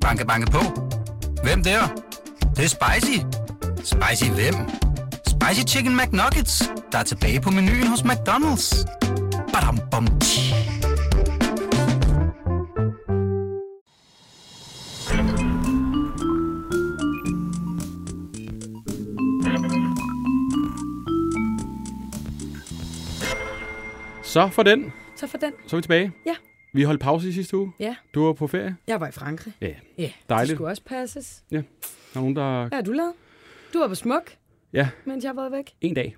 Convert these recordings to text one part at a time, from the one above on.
Banke, banke på. Hvem der? Det, det er spicy. Spicy hvem? Spicy Chicken McNuggets, der er tilbage på menuen hos McDonald's. Badum, bom, tji. Så for den. Så for den. Så er vi tilbage. Ja. Vi holdt pause i sidste uge. Ja. Du var på ferie. Jeg var i Frankrig. Ja. Ja, det Dejligt. skulle også passes. Der er nogen, der... Hvad har du lavet? Du var på smuk, Ja, mens jeg været væk. en dag.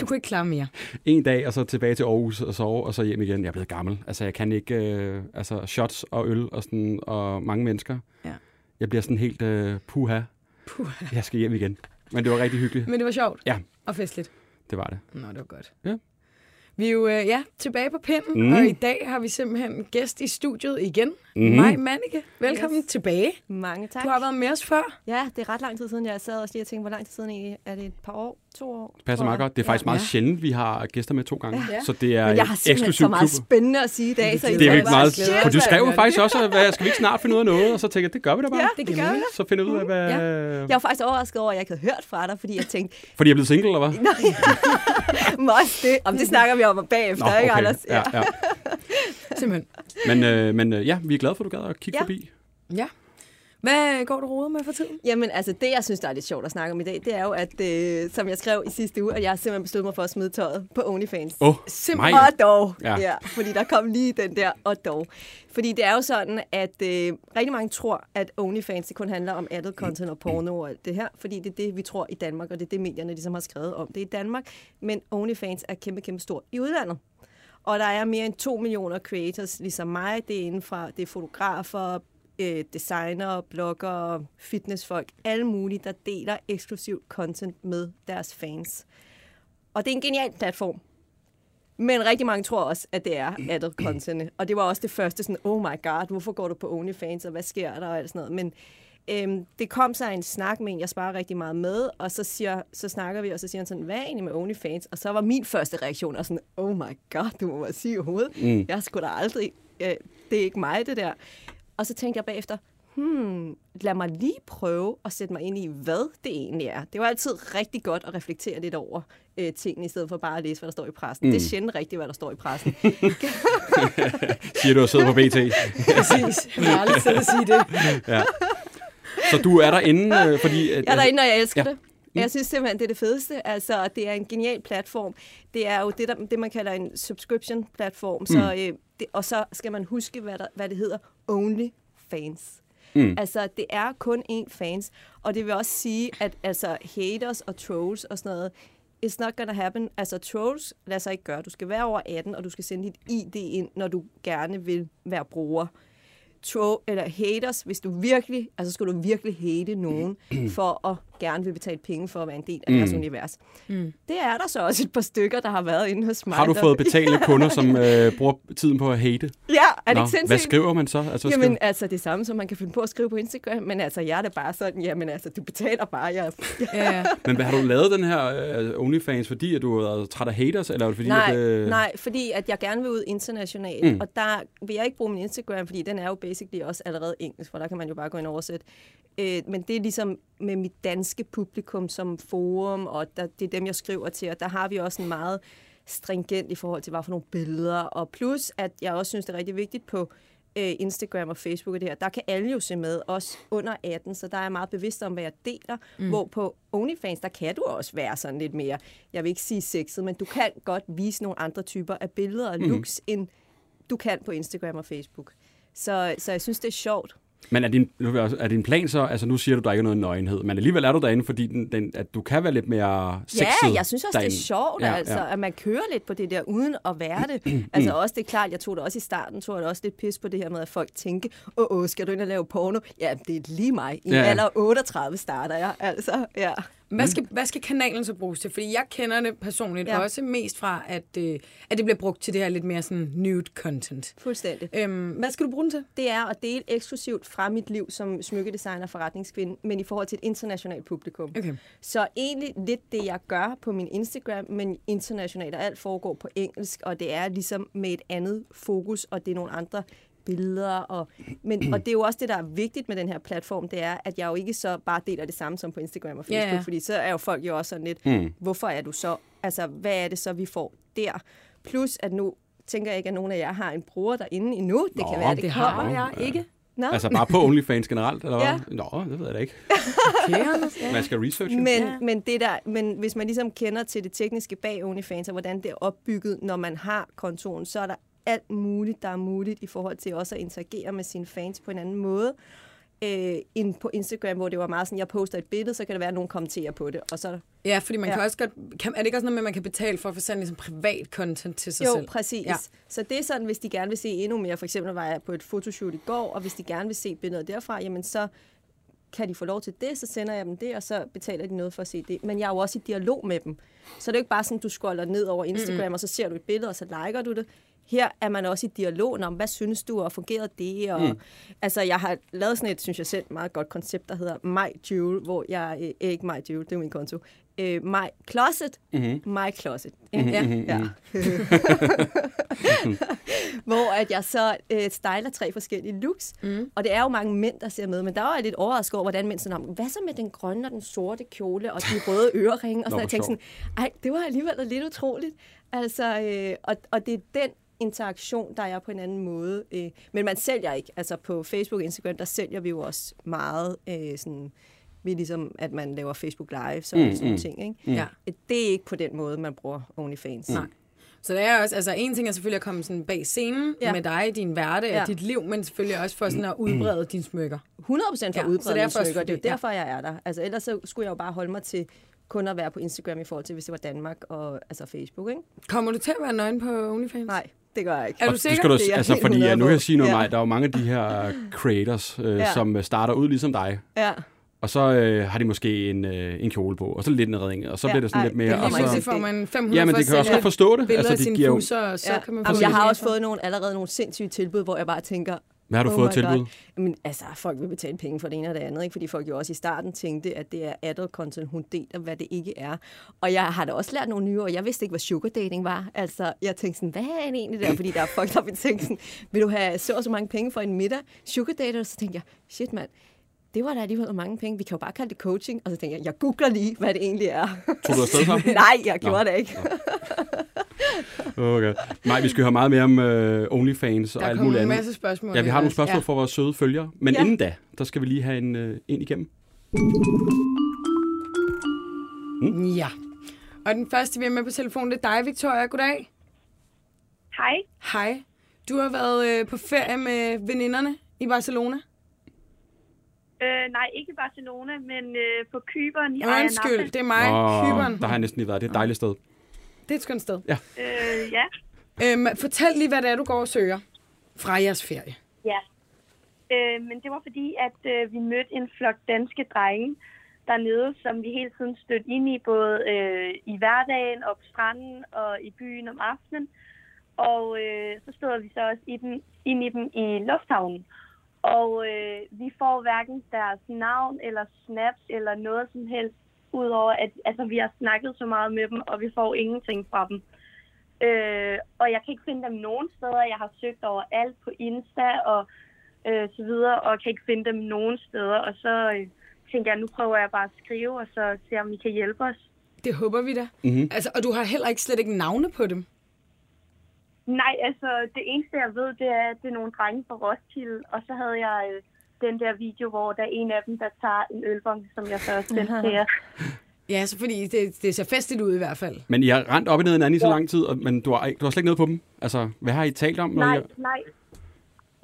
Du kunne ikke klare mere. En dag, og så tilbage til Aarhus og sove, og så hjem igen. Jeg er blevet gammel. Altså, jeg kan ikke... Øh, altså, shots og øl og, sådan, og mange mennesker. Ja. Jeg bliver sådan helt øh, puha. Puh. Jeg skal hjem igen. Men det var rigtig hyggeligt. Men det var sjovt. Ja. Og festligt. Det var det. Nå, det var godt. Ja. Vi er jo øh, ja, tilbage på pinden, Mm. og i dag har vi simpelthen gæst i studiet igen. Mhm. Mm. Maj Mannike, velkommen Yes. tilbage. Mange tak. Du har været med os før. Ja, det er ret lang tid siden, jeg sad og lige og tænkte, hvor lang tid siden egentlig? Er det et par år? To år? Det passer meget godt. Det er faktisk ja. meget Ja. sjældent, vi har gæster med to gange. Ja. Så det er Men jeg har simpelthen så meget klub. spændende at sige i dag, så I Det er virkelig meget... For du skrev jo faktisk også, hvad, skal vi ikke snart finde ud af noget? Og så tænkte jeg, det gør vi da bare. Ja, Det det gør jeg. Så finder vi ud af, hvad... Jeg var faktisk overrasket over, at jeg ikke havde hørt fra dig, fordi jeg tænkte, Fordi jeg er blevet single, eller hvad? nej, også det. Om det snakker vi om bagefter, ikke, Anders? Ja, ja. Simpelthen. Men, øh, men øh, ja, vi er glade for, at du gad at kigge Ja. forbi. Ja. Hvad går du rodet med for tiden? Jamen, altså det, jeg synes, der er lidt sjovt at snakke om i dag, det er jo, at øh, som jeg skrev i sidste uge, at jeg simpelthen besluttet mig for at smide tøjet på OnlyFans. Åh, oh, Simpelthen. mig. Og dog. Ja. Ja. Fordi der kom lige den der, og dog. Fordi det er jo sådan, at øh, rigtig mange tror, at OnlyFans det kun handler om adult content og porno og alt det her. Fordi det er det, vi tror i Danmark, og det er det, medierne ligesom har skrevet om. Det er i Danmark, men OnlyFans er kæmpe, kæmpe stor i udlandet. Og der er mere end 2 millioner creators, ligesom mig. Det er inden fra, det er fotografer, øh, designere, bloggere, fitnessfolk, alle mulige, der deler eksklusiv content med deres fans. Og det er en genial platform. Men rigtig mange tror også, at det er adult content. Og det var også det første sådan, oh my god, hvorfor går du på OnlyFans, og hvad sker der, og alt sådan noget. Men øhm, det kom så en snak med en, jeg sparer rigtig meget med, og så, siger, så snakker vi, og så siger han sådan, hvad er egentlig med OnlyFans? Og så var min første reaktion også sådan, oh my god, du må være syg i hovedet. Mm. Jeg skulle da aldrig, øh, det er ikke mig, det der. Og så tænkte jeg bagefter, hmm, lad mig lige prøve at sætte mig ind i, hvad det egentlig er. Det var altid rigtig godt at reflektere lidt over øh, tingene, i stedet for bare at læse, hvad der står i pressen. Mm. Det er sjældent rigtigt, hvad der står i pressen. Siger du og sidder på BT. Præcis. Jeg har aldrig selv at sige det. Ja. Så du er derinde, øh, fordi... At, Jeg er derinde, og jeg elsker Ja. det. Jeg synes simpelthen, det er det fedeste. Altså, det er en genial platform. Det er jo det, der, det man kalder en subscription-platform. Mm. Så, øh, det, og så skal man huske, hvad, der, hvad det hedder. Only fans. Mm. Altså, det er kun én fans. Og det vil også sige, at altså, haters og trolls og sådan noget, it's not gonna happen. Altså, trolls lader sig ikke gøre. Du skal være over 18, og du skal sende dit ID ind, når du gerne vil være bruger. Tro, eller haters, hvis du virkelig, altså skal du virkelig hate nogen, for at gerne vil betale penge for at være en del af deres Mm. univers. Mm. Det er der så også et par stykker, der har været inde hos mig. Har du der- fået betalende kunder, som øh, bruger tiden på at hate? Ja, er det Nå, ikke sindssygt? hvad skriver man så? Altså, Jamen, skriver... altså det samme, som man kan finde på at skrive på Instagram, men altså, jeg er da bare sådan, jamen altså, du betaler bare, jeg... Ja. Men hvad, har du lavet den her øh, OnlyFans, fordi at du har været træt af haters, eller er fordi, nej, at... Øh... nej, fordi at jeg gerne vil ud internationalt, Mm. og der vil jeg ikke bruge min Instagram, fordi den er jo basically også allerede engelsk, for der kan man jo bare gå ind og oversætte. Øh, men det er ligesom med mit danske publikum som forum, og der, det er dem, jeg skriver til, og der har vi også en meget stringent i forhold til, hvad for nogle billeder, og plus, at jeg også synes, det er rigtig vigtigt på øh, Instagram og Facebook og det her, der kan alle jo se med, også under 18, så der er jeg meget bevidst om, hvad jeg deler, mm. hvor på OnlyFans, der kan du også være sådan lidt mere, jeg vil ikke sige sexet, men du kan godt vise nogle andre typer af billeder og looks, mm. end du kan på Instagram og Facebook. Så, så jeg synes, det er sjovt. Men er din, er din plan så, altså nu siger du, der ikke er noget nøgenhed, men alligevel er du derinde, fordi den, den, at du kan være lidt mere sexet Ja, jeg synes også, derinde. det er sjovt, Ja, altså, ja. at man kører lidt på det der, uden at være det. altså også, det er klart, jeg tog det også i starten, tog det også lidt pis på det her med, at folk tænker, åh, åh, skal du ind og lave porno? Ja, det er lige mig. I ja. alder 38 starter jeg, altså, ja. Hvad skal, hvad skal kanalen så bruges til? Fordi jeg kender det personligt. Ja. også mest fra, at, øh, at det bliver brugt til det her lidt mere sådan nude content. Fuldstændig. Øhm, hvad skal du bruge den til? Det er at dele eksklusivt fra mit liv som smykkedesigner og forretningskvinde, men i forhold til et internationalt publikum. Okay. Så egentlig lidt det, jeg gør på min Instagram, men internationalt, og alt foregår på engelsk, og det er ligesom med et andet fokus, og det er nogle andre billeder. Og, men, og det er jo også det, der er vigtigt med den her platform, det er, at jeg jo ikke så bare deler det samme som på Instagram og Facebook, Ja, ja. fordi så er jo folk jo også sådan lidt, Mm. hvorfor er du så, altså hvad er det så, vi får der? Plus, at nu tænker jeg ikke, at nogen af jer har en bruger derinde endnu. Det Nå, kan være, det, Det kommer. har jeg ikke. Nå, Altså bare på OnlyFans generelt, eller hvad? Ja. Nå, det ved jeg da ikke. Okay. Ja. Man skal researche. Men, ja. men, det der, men hvis man ligesom kender til det tekniske bag OnlyFans, og hvordan det er opbygget, når man har kontoen, så er der alt muligt, der er muligt i forhold til også at interagere med sine fans på en anden måde. Øh, end på Instagram, hvor det var meget sådan, jeg poster et billede, så kan det være, at nogen kommenterer på det. Og så, ja, fordi man Ja. kan også godt... Kan, er det ikke også noget med, at man kan betale for at få sådan ligesom privat content til sig jo, selv? præcis. Ja. Ja. Så det er sådan, hvis de gerne vil se endnu mere. For eksempel var jeg på et fotoshoot i går, og hvis de gerne vil se billeder derfra, jamen så kan de få lov til det, så sender jeg dem det, og så betaler de noget for at se det. Men jeg er jo også i dialog med dem. Så det er jo ikke bare sådan, du scroller ned over Instagram, mm-hmm. og så ser du et billede, og så liker du det. Her er man også i dialog om, hvad synes du, og fungerer det? Og, mm. Altså, jeg har lavet sådan et, synes jeg selv, meget godt koncept, der hedder My Jewel, hvor jeg, øh, ikke My Jewel, det er min konto, øh, My Closet, mm-hmm. My Closet. Mm-hmm. Ja, ja. hvor at jeg så øh, styler tre forskellige looks, mm. og det er jo mange mænd, der ser med, men der var jeg lidt overrasket over, hvordan mænd sådan om, hvad så med den grønne og den sorte kjole, og de røde øreringe, og Nå, sådan, jeg hvor tænkte sådan, ej, det var alligevel lidt utroligt. Altså, øh, og, og det er den interaktion, der er på en anden måde. Øh, men man sælger ikke. Altså på Facebook og Instagram, der sælger vi jo også meget øh, sådan, vi ligesom, at man laver Facebook Live, så mm, sådan nogle mm. ting. Ikke? Ja. Det er ikke på den måde, man bruger OnlyFans. Nej. Så det er også, altså en ting er selvfølgelig at komme sådan bag scenen ja. Med dig, din hverdag ja. Og dit liv, men selvfølgelig også for sådan at udbrede dine smykker. 100% for Ja, det er mine smykker. Det er jo ja. derfor, jeg er der. Altså, ellers så skulle jeg jo bare holde mig til kun at være på Instagram i forhold til, hvis det var Danmark og altså Facebook, ikke? Kommer du til at være nøgen på OnlyFans? Nej, det gør jeg ikke. Er du Og sikker? Det skal du, Det er altså, fordi ja, 100 nu kan jeg sige noget, Ja. ja. der er jo mange af de her creators, øh, ja. Som øh, starter ud ligesom dig, Ja. og så øh, har de måske en, øh, en kjole på, og så lidt en redning, og så Ja, bliver det sådan ej, lidt mere... det og lige pludselig så, får man 500 ja, men for de at kan også godt forstå det. Altså, de sine giver jo, fusser, og så ja. kan man få Jamen, jeg har også fået nogle, allerede nogle sindssyge tilbud, hvor jeg bare tænker, hvad har du oh fået tilbud? God. Jamen, altså, folk vil betale penge for det ene og det andet, ikke? fordi folk jo også i starten tænkte, at det er adult content, hun deler, hvad det ikke er. Og jeg har da også lært nogle nye, og jeg vidste ikke, hvad sugar dating var. Altså, jeg tænkte sådan, hvad er det egentlig der? Fordi der er folk, der vil tænke sådan, vil du have så og så mange penge for en middag? Sugar dater? Så tænkte jeg, shit mand, det var da alligevel mange penge. Vi kan jo bare kalde det coaching. Og så tænkte jeg, jeg googler lige, hvad det egentlig er. Tog du afsted så? Nej, jeg gjorde det ikke. Okay. Nej, vi skal høre meget mere om øh, OnlyFans og Der alt kommer muligt en andet. masse spørgsmål. Ja, vi har nogle spørgsmål for vores søde følgere. Men Ja. inden da, der skal vi lige have en, øh, en igennem. Ja. Og den første, vi er med på telefonen, det er dig, Victoria. Goddag. Hej. Hej. Du har været øh, på ferie med veninderne i Barcelona. Øh, nej, ikke Barcelona, men øh, på Kyberen i Undskyld, det er mig, Åh, Kyberen. Der har jeg næsten lige været. Det er et dejligt sted. Det er et skønt sted. Øh, ja. Øhm, fortæl lige, hvad det er, du går og søger fra jeres ferie. ja. Øh, men det var fordi, at øh, vi mødte en flok danske drenge dernede, som vi hele tiden stødte ind i, både øh, i hverdagen og på stranden og i byen om aftenen. Og øh, så stod vi så også i den, ind i dem i lufthavnen. Og øh, vi får hverken deres navn eller snaps eller noget som helst, udover at altså, vi har snakket så meget med dem, og vi får ingenting fra dem. Øh, og jeg kan ikke finde dem nogen steder. Jeg har søgt over alt på Insta og øh, så videre, og kan ikke finde dem nogen steder. Og så øh, tænker jeg, nu prøver jeg bare at skrive, og så se om I kan hjælpe os. Det håber vi da. Mhm. Altså, og du har heller ikke slet ikke navne på dem. Nej, altså det eneste jeg ved, det er, at det er nogle drenge fra Roskilde, og så havde jeg øh, den der video, hvor der er en af dem, der tager en ølbong, som jeg så sendte til jer. Ja, så fordi det, det ser festligt ud i hvert fald. Men I har rent op i ned hinanden i så lang tid, og, men du har, du har slet ikke noget på dem. Altså, hvad har I talt om? Nej, I, nej.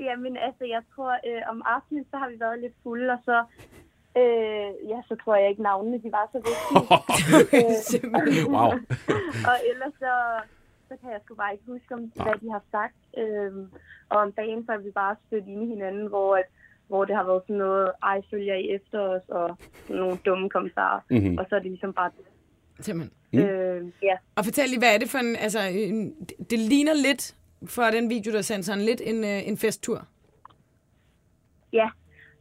Jamen altså, jeg tror, øh, om aftenen, så har vi været lidt fulde, og så, øh, ja, så tror jeg ikke navnene, de var så vigtige. Simpelthen. wow. og ellers så, så kan jeg sgu bare ikke huske, om, hvad de har sagt. Øhm, og om dagen, så er vi bare stødt ind i hinanden, hvor, at, hvor det har været sådan noget, ej, følger I efter os, og sådan nogle dumme kommentarer. Mhm. Og så er det ligesom bare det. Simpelthen. Mm. Øh, ja. Og fortæl lige, hvad er det for en... Altså, en, det- ligner lidt, for den video, der er sendt sådan lidt en, øh, en festtur. Ja.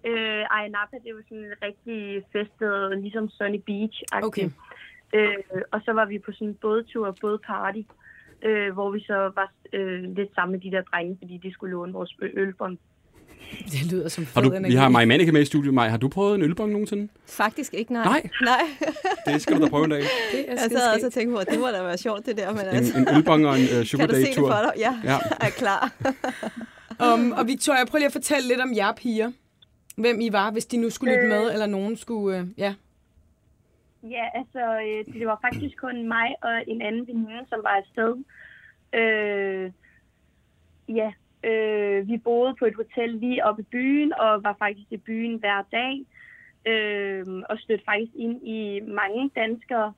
Øh, Ayia Napa, det er jo sådan en rigtig feststed, ligesom Sunny beach -agtigt. Okay. Øh, og så var vi på sådan en bådtur og bådparty. Øh, hvor vi så var øh, lidt sammen med de der drenge, fordi de skulle låne vores ølbånd. Det lyder som Har fed du, energi. vi har Maja Manike med i studiet. Maja, har du prøvet en ølbong nogensinde? Faktisk ikke, nej. Nej. Nej. Det skal du da prøve en dag. Det er Jeg sad også og tænkte på, at det må da være sjovt, det der. Men altså, En, en ølbong og en uh, kan du se det for dig? Ja, Ja. ja. er klar. Um, og Victoria, prøv lige at fortælle lidt om jer piger. Hvem I var, hvis de nu skulle lytte med, eller nogen skulle... Øh, ja. Ja, altså, øh, det var faktisk kun mig og en anden veninde, som var afsted. Øh, ja, øh, vi boede på et hotel lige oppe i byen, og var faktisk i byen hver dag. Øh, og stødte faktisk ind i mange danskere.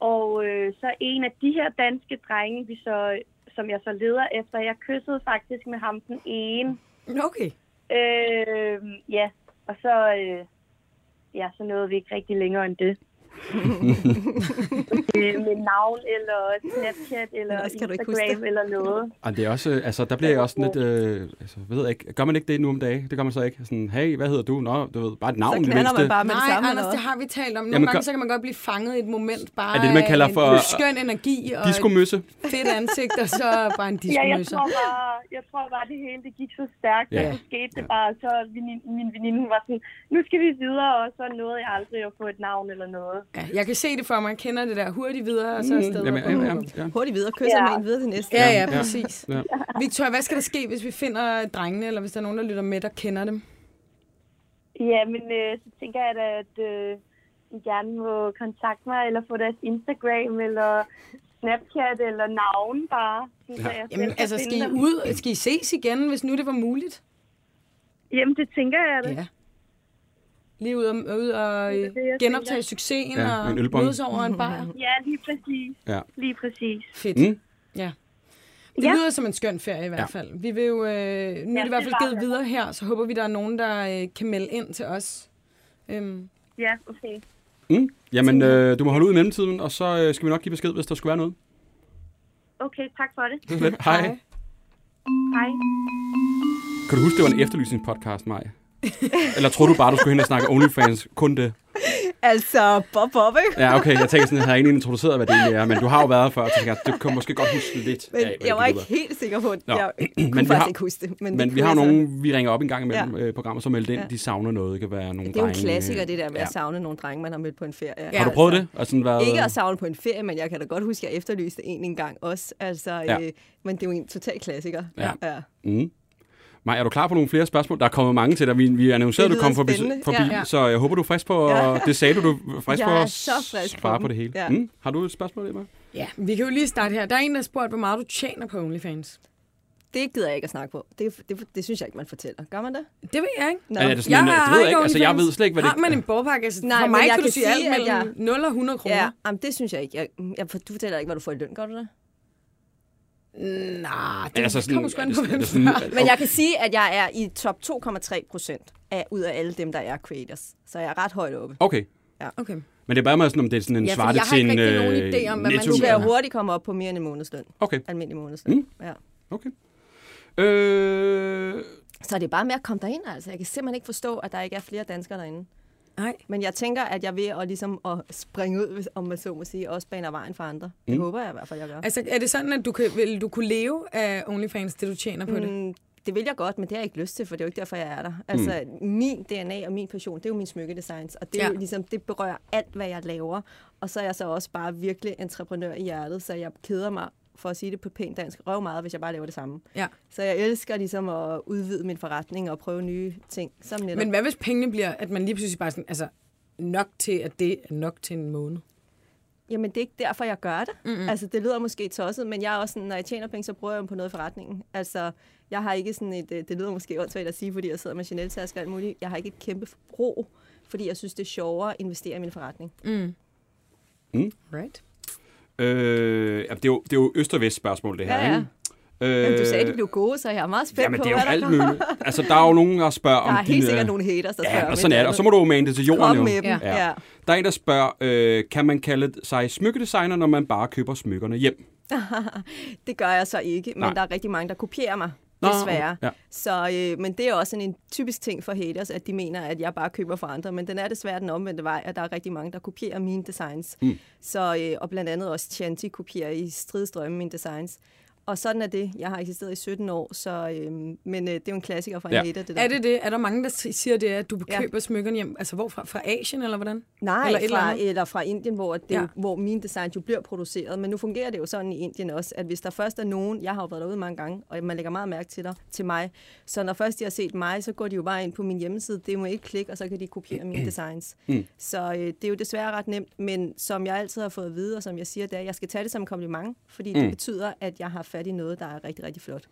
Og øh, så en af de her danske drenge, vi så, som jeg så leder efter, jeg kyssede faktisk med ham den ene. Okay. Øh, ja, og så, øh, ja, så nåede vi ikke rigtig længere end det. Med navn eller Snapchat eller Ellers kan Instagram det. eller noget. Og det er også, øh, altså, der bliver jeg også sådan lidt, øh, altså, ved jeg ikke, gør man ikke det nu om dagen? Det gør man så ikke. Sådan, hey, hvad hedder du? Nå, du ved, bare et navn Så i det knaller man bare med det Nej, samme. Anders, det har vi talt om. Nogle Jamen, gange gør- så kan man godt blive fanget i et moment bare Er det det, man kalder af for- en skøn energi og Disco-møsse. et fedt ansigt, og så bare en Ja, jeg tror, bare, jeg tror bare, det hele det gik så stærkt, Ja. ja. så skete det bare. Så min, min veninde hun var sådan, nu skal vi videre, og så nåede jeg aldrig at få et navn eller noget. Ja, jeg kan se det for mig. Jeg kender det der hurtigt videre, og så afsted. Mm, Jamen, ja, ja, ja. Hurtigt videre, kysser Ja. med en videre til næste. Ja, ja, præcis. Ja. Victoria, hvad skal der ske, hvis vi finder drengene, eller hvis der er nogen, der lytter med, der kender dem? Ja, men øh, så tænker jeg da, at øh, I gerne må kontakte mig, eller få deres Instagram, eller Snapchat, eller navn bare. Så Ja. jeg Jamen, altså, skal I ud? Skal I ses igen, hvis nu det var muligt? Jamen, det tænker jeg da. Ja. Lige ud og, ud og Det det, genoptage tænker. succesen Ja, og mødes over en bajer. Ja, lige præcis. Ja. Lige præcis. Fedt. Mm. Ja. Det Ja. lyder som en skøn ferie i hvert fald. Vi vil jo, øh, nu er det i hvert fald givet videre her, så håber vi, der er nogen, der øh, kan melde ind til os. Øhm, Ja, okay. Mm. Jamen, øh, du må holde ud i mellemtiden, og så øh, skal vi nok give besked, hvis der skulle være noget. Okay, tak for det. Det. Hej. Hej. Hej. Kan du huske, det var en efterlysningspodcast, Maja? Eller tror du bare, du skulle hen og snakke OnlyFans? Kun det? Altså, Bob Bob, ikke? Ja, okay. Jeg tænker sådan, jeg har egentlig introduceret, hvad det egentlig er, men du har jo været før, så tænker jeg, du kan måske godt huske lidt Men af, jeg var ikke helt sikker på det. Jeg kunne Men faktisk har- ikke huske det. Men, Men det vi har jeg nogen, vi ringer op en gang imellem ja. programmer, som melder ind, Ja. de savner noget. Det kan være nogle Det er jo en klassiker, det der med ja. at savne nogle drenge, man har mødt på en ferie. Ja. Har du prøvet det? Og sådan været... Ikke at savne på en ferie, men jeg kan da godt huske, at jeg efterlyste en en gang også. Altså, ja. øh, men det er jo en total klassiker. Ja. ja. Mm. Maja, er du klar på nogle flere spørgsmål? Der er kommet mange til dig. Vi, vi annoncerede, at du kom forbi, forbi Ja. ja. så jeg håber, du er frisk på, Ja. det sagde du, du er frisk Jeg på er at så frisk på svare på dem. det hele. Ja. Mm. Har du et spørgsmål, Emma? ja, vi kan jo lige starte her. Der er en, der har spurgt, hvor meget du tjener på OnlyFans. Det gider jeg ikke at snakke på. Det, det, det synes jeg ikke, man fortæller. Gør man det? Det ved jeg ikke. Nå. Er det sådan en, det ved jeg ikke. Altså, jeg ved slet ikke, hvad det Har man en bogpakke? Altså, Nej, for mig jeg kan du sige alt mellem 0 og 100 kroner. Ja, jamen, det synes jeg ikke. Jeg, jeg, du fortæller ikke, hvad du får i løn, gør du det? Nej, det Altså, sådan, kommer sgu an på, sådan- hvem sådan- du er. Men jeg kan sige, at jeg er i top 2,3 procent af, ud af alle dem, der er creators. Så jeg er ret højt oppe. Okay. Okay. Men det er bare meget sådan, om det er sådan en Ja, svarte jeg har til ikke en rigtig nogen øh, idé om, hvad man. Du kan hurtigt komme op på mere end en månedsløn. Okay, Almindelig månedsløn. Mm. Ja. okay. Øh, Så det er bare med at komme derind, altså. Jeg kan simpelthen ikke forstå, at der ikke er flere danskere derinde. Nej. Men jeg tænker, at jeg ved at, ligesom, at springe ud, om man så må sige, også baner vejen for andre. Det Mm. håber jeg i hvert fald, jeg gør. Altså, er det sådan, at du kan, vil du kunne leve af OnlyFans, det du tjener på det? Mm, det vil jeg godt, men det har jeg ikke lyst til, for det er jo ikke derfor, jeg er der. Altså, mm. min DNA og min passion, det er jo min smykkedesigns, og det, er Ja. jo ligesom, det berører alt, hvad jeg laver. Og så er jeg så også bare virkelig entreprenør i hjertet, så jeg keder mig, for at sige det på pænt dansk, røv meget, hvis jeg bare laver det samme. Ja. Så jeg elsker ligesom at udvide min forretning og prøve nye ting. Som netop. Men hvad hvis pengene bliver, at man lige pludselig bare sådan, altså, nok til, at det er nok til en måned? Jamen, det er ikke derfor, jeg gør det. Mm-hmm. Altså, det lyder måske tosset, men jeg er også sådan, når jeg tjener penge, så bruger jeg dem på noget i forretningen. Altså, jeg har ikke sådan et, øh, det lyder måske åndssvagt at sige, fordi jeg sidder med Chanel-tasker og alt muligt. Jeg har ikke et kæmpe forbrug, fordi jeg synes, det er sjovere at investere i min forretning. Mm. Mm. Right. Øh, det, er jo, det er jo øst- og vest spørgsmål, det her. Ja, ja. Ikke? Øh, Jamen, du sagde, at de blev gode, så jeg er meget spændt Jamen, på, det er jo der alt muligt. Altså, der er jo nogen, der spørger Der om er helt dine- sikkert nogle haters, der spørger Ja, om og sådan er det. Og så må du mane det til jorden Kom jo. med dem. Ja. ja. Der er en, der spørger, øh, kan man kalde sig smykkedesigner, når man bare køber smykkerne hjem? Det gør jeg så ikke, men Nej. der er rigtig mange, der kopierer mig. Nå, desværre. ja. Så, øh, men det er også en typisk ting for haters, at de mener, at jeg bare køber for andre. Men den er desværre den omvendte vej, at der er rigtig mange, der kopierer mine designs. Mm. Så, øh, og blandt andet også Chanty kopierer i stridstrømme mine designs. Og sådan er det. Jeg har eksisteret i 17 år, så, øh, men øh, det er jo en klassiker fra en Ja. Det der. Er det det? Er der mange, der siger det, at du Ja. køber smykkerne hjem? Altså hvorfra? Fra Asien, eller hvordan? Nej, Eller eller, et eller fra, andet? eller fra Indien, hvor, det, Ja. ja. hvor mine designs jo bliver produceret. Men nu fungerer det jo sådan i Indien også, at hvis der først er nogen, jeg har jo været derude mange gange, og man lægger meget mærke til dig, til mig, så når først de har set mig, så går de jo bare ind på min hjemmeside, det må ikke klikke, og så kan de kopiere mine designs. Mm. Så øh, det er jo desværre ret nemt, men som jeg altid har fået at vide, og som jeg siger, det er, at jeg skal tage det som en kompliment, fordi mm. det betyder, at jeg har fat i noget, der er rigtig, rigtig flot.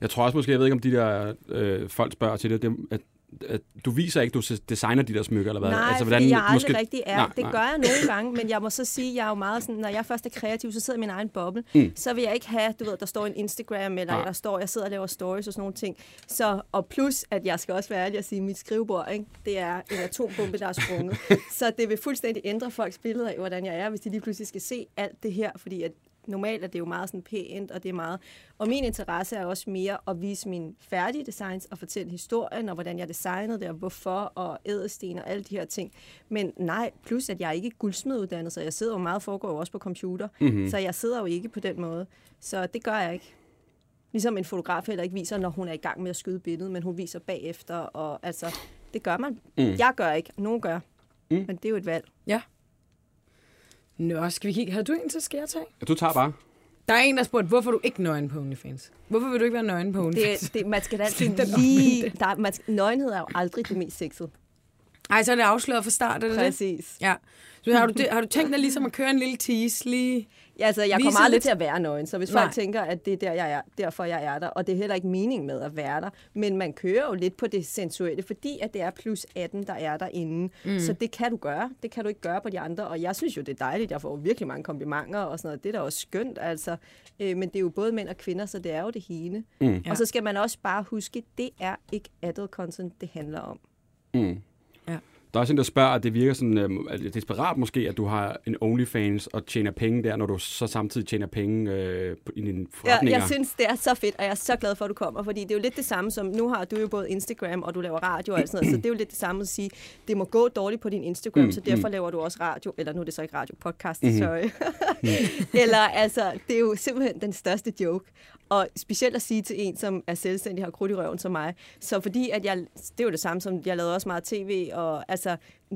Jeg tror også måske, jeg ved ikke, om de der øh, folk spørger til det, det at, at du viser ikke, du designer de der smykker, eller hvad? Nej, altså, fordi jeg aldrig måske... rigtig er. Nej, det nej. gør jeg nogle gange, men jeg må så sige, at jeg er jo meget sådan, når jeg først er kreativ, så sidder jeg i min egen boble. Mm. Så vil jeg ikke have, du ved, der står en Instagram, eller Nej. der står, jeg sidder og laver stories og sådan nogle ting. Så, og plus, at jeg skal også være ærlig og sige, at mit skrivebord, ikke, det er en atombombe, der er sprunget. så det vil fuldstændig ændre folks billeder af, hvordan jeg er, hvis de lige pludselig skal se alt det her, fordi at normalt er det jo meget sådan pænt, og det er meget... Og min interesse er også mere at vise mine færdige designs og fortælle historien, og hvordan jeg designede det, og hvorfor, og ædelsten og alle de her ting. Men nej, plus at jeg er ikke guldsmeduddannet, så jeg sidder jo meget foregår jo også på computer, mm-hmm. så jeg sidder jo ikke på den måde. Så det gør jeg ikke. Ligesom en fotograf heller ikke viser, når hun er i gang med at skyde billedet, men hun viser bagefter, og altså, det gør man. Mm. Jeg gør ikke, nogen gør. Mm. Men det er jo et valg. Ja. Nå, skal vi kigge? Har du en, så skal jeg tage? Du tager bare. Der er en, der spurgte, hvorfor du ikke nøgen på OnlyFans? Hvorfor vil du ikke være nøgen på OnlyFans? Det, det, man skal da altid er lige... Der, man, nøgenhed er jo aldrig det mest sexede. Ej, så er det afsløret fra start, er det det? Præcis. Ja. Så har du, det, har du tænkt dig ligesom at køre en lille tease lige? Ja, altså, jeg kommer aldrig lidt- til at være nøgen, så hvis Nej. folk tænker, at det er der, jeg er, derfor, jeg er der, og det er heller ikke meningen med at være der, men man kører jo lidt på det sensuelle, fordi at det er plus 18, der er derinde. Mm. Så det kan du gøre. Det kan du ikke gøre på de andre, og jeg synes jo, det er dejligt. Jeg får virkelig mange komplimenter og sådan noget. Det er da også skønt, altså. Øh, men det er jo både mænd og kvinder, så det er jo det hele. Mm. Ja. Og så skal man også bare huske, det er ikke adult content, det handler om. Mm. Ja. Der er også en, der spørger, at det virker sådan øh, er desperat måske, at du har en OnlyFans og tjener penge der, når du så samtidig tjener penge øh, i dine Ja, forretninger. jeg synes, det er så fedt, og jeg er så glad for, at du kommer, fordi det er jo lidt det samme som, nu har du jo både Instagram, og du laver radio og alt sådan noget, så det er jo lidt det samme at sige, det må gå dårligt på din Instagram, mm, så derfor laver du også radio, eller nu er det så ikke radio, podcast, mm-hmm. sorry. eller altså, det er jo simpelthen den største joke. Og specielt at sige til en, som er selvstændig, har krudt i røven som mig. Så fordi, at jeg, det er jo det samme som, jeg lavede også meget tv, og altså,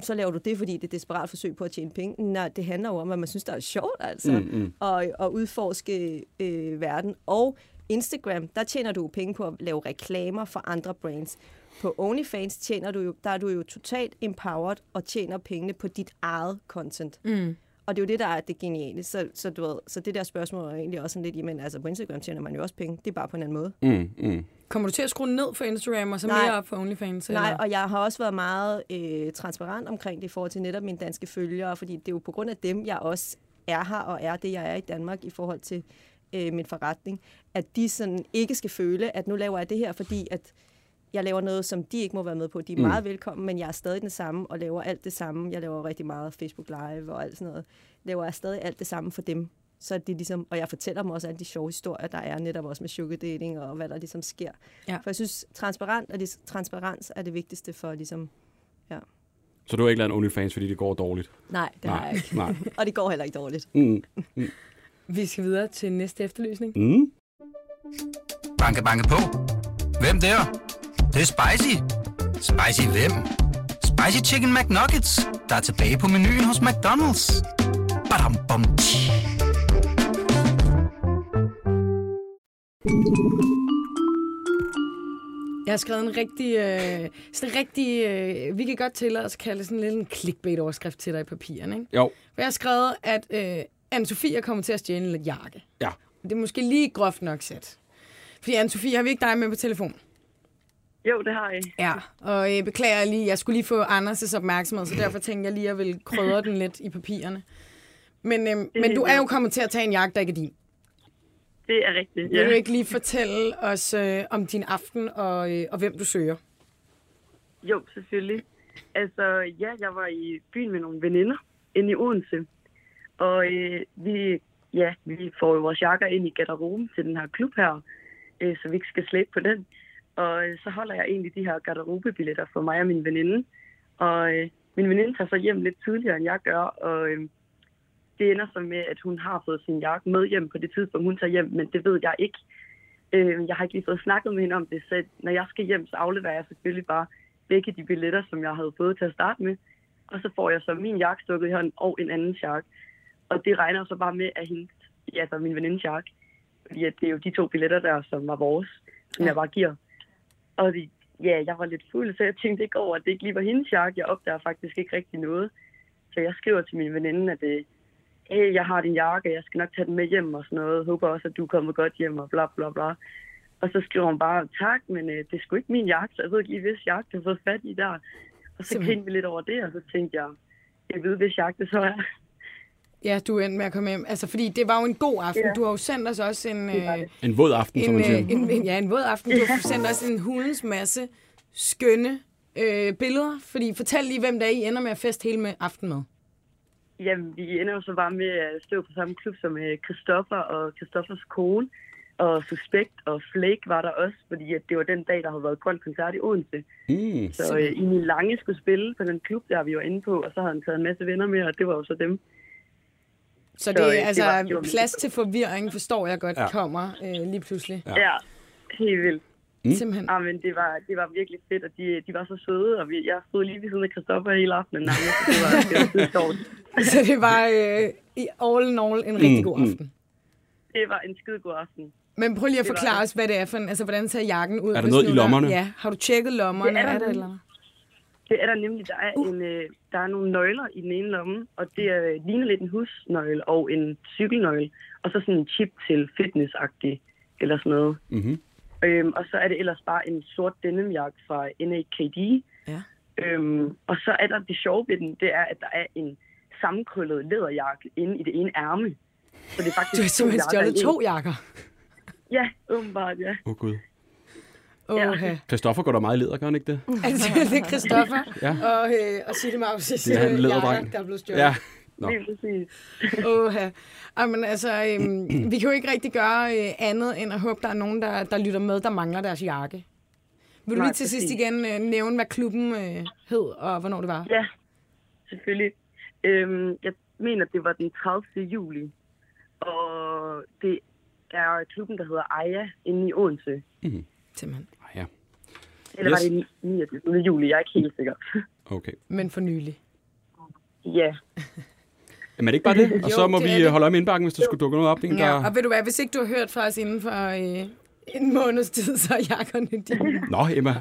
så laver du det, fordi det er et desperat forsøg på at tjene penge. Nej, det handler jo om, at man synes, der er sjovt, altså, mm, mm. Og, og udforske øh, verden. Og Instagram, der tjener du jo penge på at lave reklamer for andre brands. På OnlyFans tjener du jo, der er du jo totalt empowered og tjener pengene på dit eget content. Mm. Og det er jo det, der er det geniale. Så, så, du ved, så det der spørgsmål er egentlig også sådan lidt, jamen altså på Instagram tjener man jo også penge. Det er bare på en anden måde. Mm, mm. Kommer du til at skrue ned for Instagram og så Nej. mere op for OnlyFans? Nej, eller? og jeg har også været meget øh, transparent omkring det i forhold til netop mine danske følgere, fordi det er jo på grund af dem, jeg også er her og er det, jeg er i Danmark i forhold til øh, min forretning, at de sådan ikke skal føle, at nu laver jeg det her, fordi at jeg laver noget, som de ikke må være med på. De er mm. meget velkommen, men jeg er stadig den samme og laver alt det samme. Jeg laver rigtig meget Facebook Live og alt sådan noget. Laver jeg stadig alt det samme for dem. Så er det ligesom, og jeg fortæller dem også alle de sjove historier, der er netop også med sugar dating og hvad der ligesom sker. Ja. For jeg synes, transparent er det, transparens er det vigtigste for ligesom, ja. Så du har ikke lavet en OnlyFans, fordi det går dårligt? Nej, det har jeg ikke. Nej. Og det går heller ikke dårligt. Mm. Vi skal videre til næste efterlysning. Mm. Banke, banke på. Hvem der? Det, er spicy. Spicy hvem? Spicy Chicken McNuggets, der er tilbage på menuen hos McDonald's. Badum, bom, tji. Jeg har skrevet en rigtig, øh, sådan en rigtig øh, vi kan godt tillade os at kalde sådan lidt en clickbait-overskrift til dig i papirerne. Ikke? Jo. For jeg har skrevet, at øh, Anne-Sophie kommer til at stjæle en jakke. Ja. Det er måske lige groft nok sat. Fordi Anne-Sophie, har vi ikke dig med på telefon? Jo, det har I. Ja, og jeg beklager lige, jeg skulle lige få Anders' opmærksomhed, så derfor tænkte jeg lige, at jeg vil krydre den lidt i papirerne. Men, øhm, men du er jo kommet til at tage en jagt, der ikke er din. Det er rigtigt. Vil du ikke lige fortælle os øh, om din aften og, øh, og hvem du søger? Jo, selvfølgelig. Altså, ja, jeg var i byen med nogle veninder inde i Odense. Og øh, vi, ja, vi får jo vores jakker ind i garderoben til den her klub her. øh, så vi ikke skal slæbe på den. Og øh, så holder jeg egentlig de her garderobebilletter for mig og min veninde. Og øh, min veninde tager så hjem lidt tidligere, end jeg gør, og øh, det ender så med, at hun har fået sin jakke med hjem på det tidspunkt, hun tager hjem, men det ved jeg ikke. Øh, jeg har ikke lige fået snakket med hende om det, så når jeg skal hjem, så afleverer jeg selvfølgelig bare begge de billetter, som jeg havde fået til at starte med. Og så får jeg så min jakke stukket i hånden og en anden jakke. Og det regner så bare med, at hende, ja, altså min venindes jakke. Fordi at det er jo de to billetter der, som var vores, som ja. jeg bare giver. Og ja, jeg var lidt fuld, så jeg tænkte ikke over, at det ikke lige var hendes jakke. Jeg opdager faktisk ikke rigtig noget. Så jeg skriver til min veninde, at det, hey, jeg har din jakke, jeg skal nok tage den med hjem og sådan noget. Håber også, at du kommer godt hjem og bla bla bla. Og så skriver hun bare, tak, men øh, det er sgu ikke min jakke, så jeg ved ikke lige, hvis jakke du har fået fat i der. Og så Simpelthen. grinte vi lidt over det, og så tænkte jeg, jeg ved, hvis jakke det så er. Ja, du endte med at komme hjem. Altså, fordi det var jo en god aften. Ja. Du har jo sendt os også en, øh. En våd aften, som en, man siger. øh, en, en, ja, en våd aften. Du har sendt os en hulens masse skønne øh, billeder. Fordi fortæl lige, hvem der er, I ender med at feste hele med aften med. Jamen, vi ender jo så bare med at stå på samme klub som øh, Christoffer og Christoffers kone. Og Suspekt og Flake var der også, fordi at det var den dag, der havde været grøn koncert i Odense. Mm. Så øh, Emil Lange skulle spille på den klub, der vi var inde på, og så havde han taget en masse venner med, og det var jo så dem. Så Så, det er det altså var- det var plads til forvirring, forstår jeg godt, Ja. ja. kommer øh, lige pludselig. Ja. Ja, ja helt vildt. Mm. Simpelthen. Ja, men det var, det var virkelig fedt, og de, de var så søde, og vi, jeg stod lige ved siden af Christoffer hele aftenen nærmest, så det var, det var skide sjovt. Så det var øh, i all in all en rigtig god mm. aften. Det var en skide god aften. Men prøv lige at Det forklare os, hvad det er for en, altså hvordan ser jakken ud? der hvis noget i lommerne? Ja, har du tjekket lommerne? Det er der er der eller? Det er der nemlig, der er, Uh. en, øh, der er nogle nøgler i den ene lomme, og det er, ligner lidt en husnøgle og en cykelnøgle, og så sådan en chip til fitnessagtig eller sådan noget. Mm-hmm. Øhm, og så er det ellers bare en sort denimjakke fra NAKD. Ja. Øhm, og så er der det sjove ved den, det er, at der er en sammenkrøllet læderjakke inde i det ene ærme. Så det er faktisk Du har to simpelthen jakker stjålet to jakker. Ja, åbenbart, ja. Åh, oh, Gud. Okay. Christoffer går der meget i leder, gør han ikke det? Altså, det er Christoffer Ja. og, øh, og Sitte Mauses han er en jakker, der er blevet stjålet. Ja. Nå. Lige præcis. Åh, men altså, øhm, vi kan jo ikke rigtig gøre øh, andet, end at håbe, der er nogen, der, der lytter med, der mangler deres jakke. Vil du Nej, lige til sidst præcis. igen øh, nævne, hvad klubben øh, hed, og hvornår det var? Ja, selvfølgelig. Øhm, jeg mener, det var den 30. juli. Og det er klubben, der hedder Aya, inde i Odense. Simpelthen. Ja. Eller Yes. var det 29. juli? Jeg er ikke helt sikker. Okay. Men for nylig. ja, Jamen er det ikke bare det? Og Jo, så må vi det. holde øje med indbakken, hvis der skulle dukke noget op. En, Ja, der... og ved du hvad, hvis ikke du har hørt fra os inden for øh, en måneds tid, så er jakkerne dine. Nå, Emma.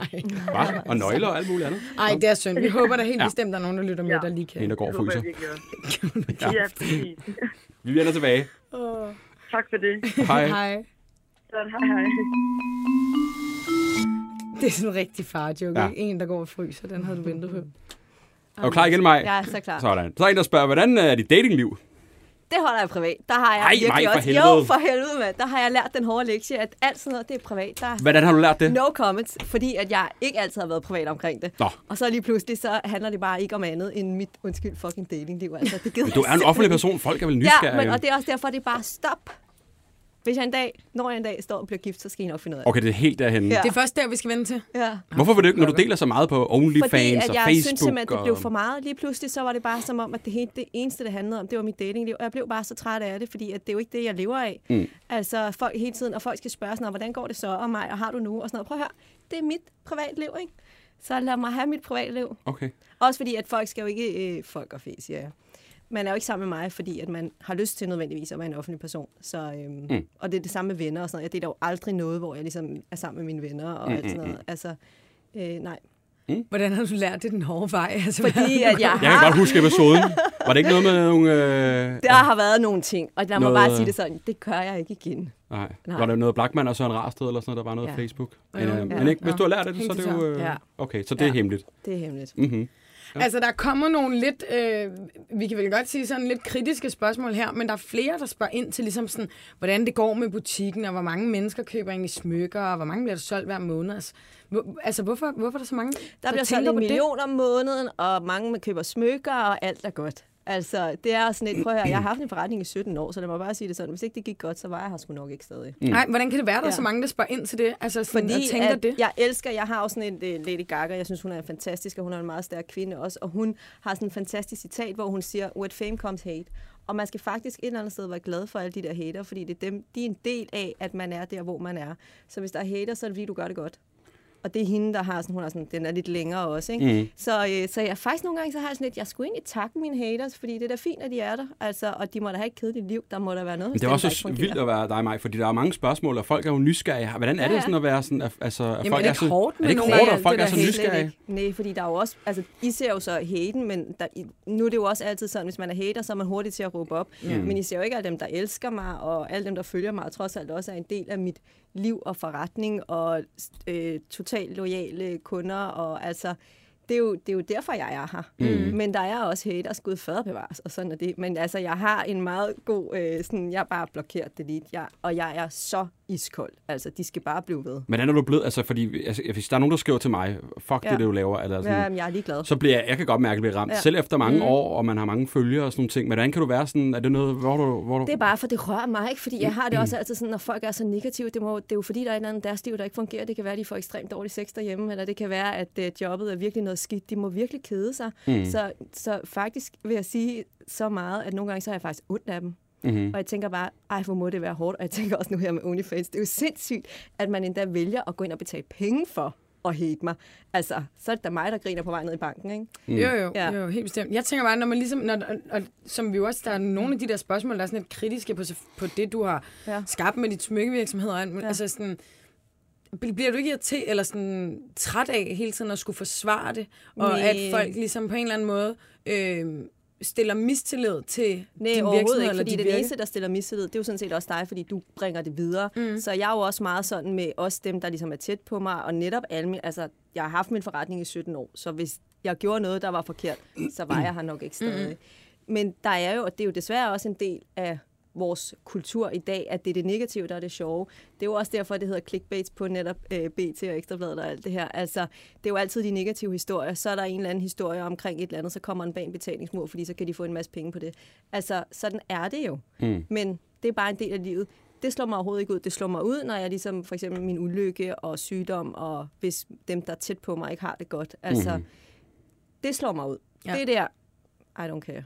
Hva? Og nøgler og alt muligt andet. Ej, det er synd. Vi håber da helt Ja. bestemt, der er nogen, der lytter med, Ja. der lige En, kan. der går og fryser. også. Ja, præcis. Vi vender tilbage. Tak for det. Hej. Hej. Godt, hej hej. Det er sådan en rigtig farjoke, Ja. ja. En, der går og fryser, den havde du ventet på. Er du klar igen, Maj? Jeg er så klar. Sådan. Så er der en, der spørger, hvordan er dit datingliv? Det holder jeg privat. Der har jeg Ej, virkelig Maj, for også... helvede. Jo, for helvede, mand. Der har jeg lært den hårde lektie, at alt sådan noget, det er privat. Der Hvordan har du lært det? No comments, fordi at jeg ikke altid har været privat omkring det. Nå. Og så lige pludselig, så handler det bare ikke om andet end mit, undskyld, fucking datingliv. Altså, det gider Men du er en offentlig person. Folk er vel Ja, nysgerrige. men, og det er også derfor, det er bare stop. Hvis jeg en dag, når jeg en dag står og bliver gift, så skal I nok finde ud af det. Okay, det er helt derhen. Ja. Det er først der, vi skal vende til. Ja. Hvorfor var det ikke, når du deler så meget på OnlyFans Fordi at og jeg Facebook? synes simpelthen, at det blev for meget. Lige pludselig så var det bare som om, at det, hele, det eneste, det handlede om, det var mit datingliv. Og jeg blev bare så træt af det, fordi at det er jo ikke det, jeg lever af. Mm. Altså folk hele tiden, og folk skal spørge sådan, hvordan går det så om mig, og har du nu? Og sådan noget. Prøv at høre, det er mit privatliv, ikke? Så lad mig have mit privatliv. Okay. Også fordi, at folk skal jo ikke... Øh, folk og fæs, ja. Man er jo ikke sammen med mig, fordi at man har lyst til nødvendigvis at være en offentlig person. Så, øhm, Mm. Og det er det samme med venner og sådan noget. Jeg deler jo aldrig noget, hvor jeg ligesom er sammen med mine venner og Mm, alt sådan mm, noget. Altså, øh, nej. Hvordan har du lært det den hårde vej? Altså, Fordi at jeg Jeg kan har, godt huske episoden. Var det ikke noget med nogle... Øh... der har været nogle ting, og lad mig Noget- bare sige det sådan, det gør jeg ikke igen. Nej. Nej. Var det noget Blackman og Søren Rasted eller sådan noget, der var noget Ja. ja. Facebook? Jo, Men, øh, ja. men ikke, hvis du har lært det, så er det jo... Øh... Ja. Okay, så det er Ja. hemmeligt. Det er hemmeligt. Mm-hmm. Altså, der kommer nogle lidt, øh, vi kan vel godt sige sådan lidt kritiske spørgsmål her, men der er flere, der spørger ind til ligesom sådan, hvordan det går med butikken, og hvor mange mennesker køber egentlig smykker, og hvor mange bliver der solgt hver måned. Altså, hvor, altså hvorfor, hvorfor er der så mange, Der bliver solgt en million om måneden, og mange køber smykker, og alt er godt. Altså, det er sådan lidt, prøv at høre, jeg har haft en forretning i 17 år, så lad mig bare sige det sådan, hvis ikke det gik godt, så var jeg her sgu nok ikke stadig. Nej, hvordan kan det være, der er Ja. så mange, der spørger ind til det? Altså, sådan, Fordi tænker at det? jeg elsker, jeg har også sådan en uh, Lady Gaga, jeg synes, hun er fantastisk, og hun er en meget stærk kvinde også, og hun har sådan en fantastisk citat, hvor hun siger, with fame comes hate. Og man skal faktisk et eller andet sted være glad for alle de der hater, fordi det er dem, de er en del af, at man er der, hvor man er. Så hvis der er hater, så er det fordi, du gør det godt. Og det er hende, der har sådan, hun er sådan, den er lidt længere også, ikke? Mm. Så, øh, så jeg faktisk nogle gange, så har jeg sådan lidt, jeg skulle egentlig takke mine haters, fordi det er da fint, at de er der, altså, og de må da have et kedeligt liv, der må der være noget Men det er også så vildt at være dig, Maj, fordi der er mange spørgsmål, og folk er jo nysgerrige. Hvordan er Ja, det ja. sådan at være sådan, at, altså, at Jamen, folk er det så, hårdt er det ikke hårdt, at folk det er der så nysgerrige? Nej, fordi der er jo også, altså, I ser jo så haten, men der, nu er det jo også altid sådan, hvis man er hater, så er man hurtig til at råbe op. Mm. Men I ser jo ikke alle dem, der elsker mig, og alle dem, der følger mig, og trods alt også er en del af mit liv og forretning, og øh, totalt lojale kunder, og altså, det er, jo, det er jo derfor, jeg er her. Mm. Men der er også haters, gud fader bevares, og sådan er det. Men altså, jeg har en meget god, øh, sådan, jeg har bare blokeret det lige, jeg, og jeg er så iskold. Altså, de skal bare blive ved. Men er du blevet, altså fordi, altså, hvis der er nogen, der skriver til mig, fuck ja. Ja. det, du laver, eller sådan, Ja, men jeg er ligeglad. så bliver jeg, jeg kan godt mærke, at jeg bliver ramt. Ja. Selv efter mange mm. år, og man har mange følgere og sådan nogle ting. Men hvordan kan du være sådan, er det noget, hvor du... Hvor du Det er bare, for det rører mig ikke, fordi jeg har det også altid sådan, når folk er så negative, det, må, det er jo fordi, der er et eller andet deres liv, der ikke fungerer. Det kan være, at de får ekstremt dårlig sex derhjemme, eller det kan være, at uh, jobbet er virkelig noget skidt. De må virkelig kede sig. Mm. Så, så faktisk vil jeg sige så meget, at nogle gange så har jeg faktisk ondt af dem. Mm-hmm. Og jeg tænker bare, ej, hvor må det være hårdt. Og jeg tænker også nu her med OnlyFans, det er jo sindssygt, at man endda vælger at gå ind og betale penge for at hate mig. Altså, så er det da mig, der griner på vej ned i banken, ikke? Mm. Jo, jo, Ja. jo, helt bestemt. Jeg tænker bare, når man ligesom, når, og, og, som vi jo også, der er nogle af de der spørgsmål, der er sådan lidt kritiske på, på det, du har ja. Skabt med dit smykkevirksomhed. og. Ja. Altså sådan, bliver du ikke irriteret eller sådan træt af hele tiden at skulle forsvare det, og Nej. at folk ligesom på en eller anden måde øh, stiller mistillid til Nej, din virksomhed ikke, eller fordi det virke? eneste, der stiller mistillid, det er jo sådan set også dig, fordi du bringer det videre. Mm. Så jeg er jo også meget sådan med også dem, der ligesom er tæt på mig, og netop alle altså jeg har haft min forretning i 17 år, så hvis jeg gjorde noget, der var forkert, så var jeg her nok ikke stadig. Mm. Men der er jo, og det er jo desværre også en del af vores kultur i dag, at det er det negative, der er det sjove. Det er jo også derfor, det hedder clickbaits på netop øh, BT og Ekstrabladet og alt det her. Altså, det er jo altid de negative historier. Så er der en eller anden historie omkring et eller andet, så kommer en bag en betalingsmur, fordi så kan de få en masse penge på det. Altså, sådan er det jo. Mm. Men det er bare en del af livet. Det slår mig overhovedet ikke ud. Det slår mig ud, når jeg ligesom for eksempel min ulykke og sygdom, og hvis dem, der er tæt på mig, ikke har det godt. Altså, mm. det slår mig ud. Ja. Det er der, I don't care.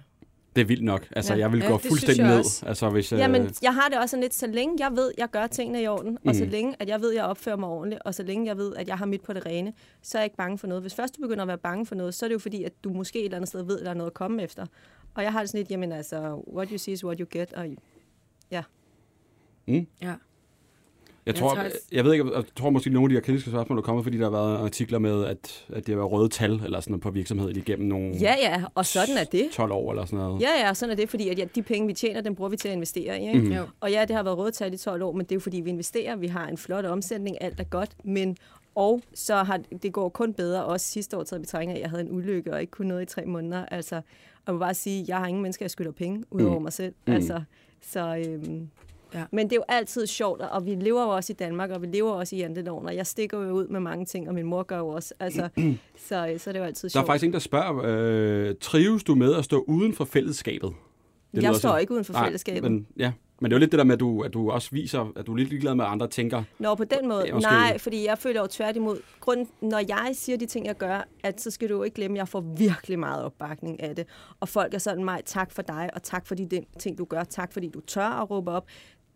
Det er vildt nok. Altså, Ja. jeg vil Ja, gå fuldstændig ned. Altså, hvis, Jamen, øh, jeg har det også sådan lidt, så længe jeg ved, jeg gør tingene i orden, mm. og så Mhm. længe, at jeg ved, jeg opfører mig ordentligt, og så længe jeg ved, at jeg har mit på det rene, så er jeg ikke bange for noget. Hvis først du begynder at være bange for noget, så er det jo fordi, at du måske et eller andet sted ved, at der er noget at komme efter. Og jeg har det sådan lidt, jamen altså, what you see is what you get, og ja. Ja. Jeg tror, jeg, jeg ved ikke, jeg tror måske, at nogle af de her kritiske spørgsmål er kommet, fordi der har været artikler med, at, at det har været røde tal eller sådan noget på virksomheden igennem nogle Ja, ja, og sådan er det. 12 år eller sådan noget. Ja, ja, sådan er det, fordi at ja, de penge, vi tjener, dem bruger vi til at investere i. Ikke? Mhm. Jo. Og ja, det har været rådtal i 12 år, men det er jo fordi, vi investerer. Vi har en flot omsætning, alt er godt, men og så har det går kun bedre, også sidste år taget betragtning af, at jeg havde en ulykke og ikke kunne noget i tre måneder. Altså, og jeg må bare sige, jeg har ingen mennesker, jeg skylder penge, udover mig selv. Mm. Altså, så, øhm, Ja. Men det er jo altid sjovt, og vi lever jo også i Danmark, og vi lever også i janteloven, og jeg stikker jo ud med mange ting, og min mor gør jo også. Altså, så, så det er jo altid Der er sjovt. faktisk en, der spørger, øh, trives du med at stå uden for fællesskabet? Det jeg står sådan- ikke uden for Nej, fællesskabet. Men, ja. men det er jo lidt det der med, at du, at du også viser, at du er lidt ligeglad med, at andre tænker. Nå, på den måde. Måske. Nej, fordi jeg føler jo tværtimod. Grunden, når jeg siger de ting, jeg gør, at så skal du jo ikke glemme, at jeg får virkelig meget opbakning af det. Og folk er sådan mig, tak for dig, og tak for de ting, du gør. Tak fordi du tør at råbe op.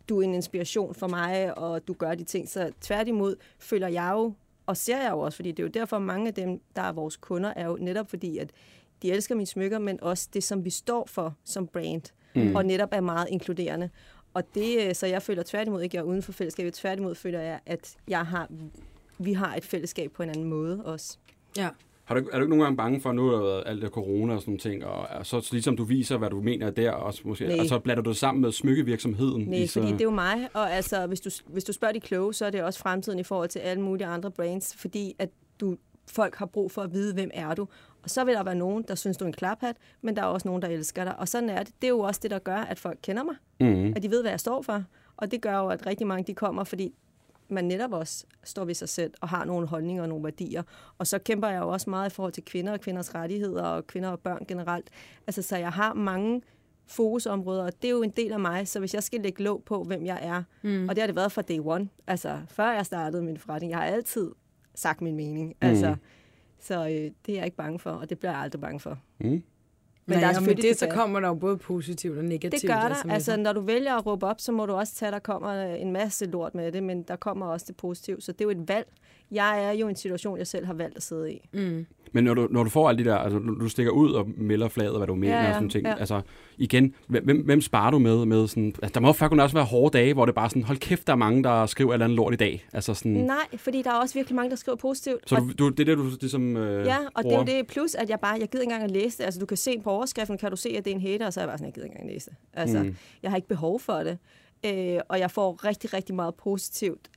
Du er en inspiration for mig, og du gør de ting. Så tværtimod føler jeg jo, og ser jeg jo også, fordi det er jo derfor, mange af dem, der er vores kunder, er jo netop fordi, at de elsker mine smykker, men også det, som vi står for som brand, mm. og netop er meget inkluderende. Og det, øh, så jeg føler tværtimod ikke, at jeg er uden for fællesskabet. Tværtimod føler jeg, at jeg har, vi har et fællesskab på en anden måde også. Ja. Har du, er du ikke nogen gange bange for, nu der været alt det corona og sådan nogle ting, og, så, ligesom du viser, hvad du mener der, og, så måske, Nej. og så blander du det sammen med smykkevirksomheden? Nej, i så, fordi det er jo mig, og altså, hvis du, hvis du spørger de kloge, så er det også fremtiden i forhold til alle mulige andre brands, fordi at du, folk har brug for at vide, hvem er du. Og så vil der være nogen, der synes, du er en klaphat, men der er også nogen, der elsker dig. Og sådan er det. Det er jo også det, der gør, at folk kender mig. mm, At de ved, hvad jeg står for. Og det gør jo, at rigtig mange de kommer, fordi man netop også står ved sig selv og har nogle holdninger og nogle værdier. Og så kæmper jeg jo også meget i forhold til kvinder og kvinders rettigheder og kvinder og børn generelt. Altså, så jeg har mange fokusområder, og det er jo en del af mig, så hvis jeg skal lægge låg på, hvem jeg er, mm. og det har det været fra day one, altså før jeg startede min forretning, jeg har altid sagt min mening, mm. altså, så øh, det er jeg ikke bange for, og det bliver jeg aldrig bange for. Mm. Men, der er selvfølgelig det, så kommer der jo både positivt og negativt. Det gør altså, der. med Altså, det. når du vælger at råbe op, så må du også tage, at der kommer en masse lort med det, men der kommer også det positive. Så det er jo et valg. Jeg er jo i en situation, jeg selv har valgt at sidde i. Mm. Men når du, når du får alle de der, altså når du stikker ud og melder flaget, hvad du mener Ja, ja, og sådan ting, ja. altså igen, hvem, hvem sparer du med? med sådan, altså, der må fucking også være hårde dage, hvor det bare sådan, hold kæft, der er mange, der skriver et eller andet lort i dag. Altså sådan, Nej, fordi der er også virkelig mange, der skriver positivt. så Og- du, du, det er det, du ligesom øh, Ja, og det er jo bruger. det plus, at jeg bare, jeg gider ikke engang at læse det. Altså, du kan se på overskriften, kan du se, at det er en hater, og så er jeg bare sådan, jeg gider ikke engang læse det. Altså, mm. jeg har ikke behov for det. Øh, og jeg får rigtig, rigtig meget positivt.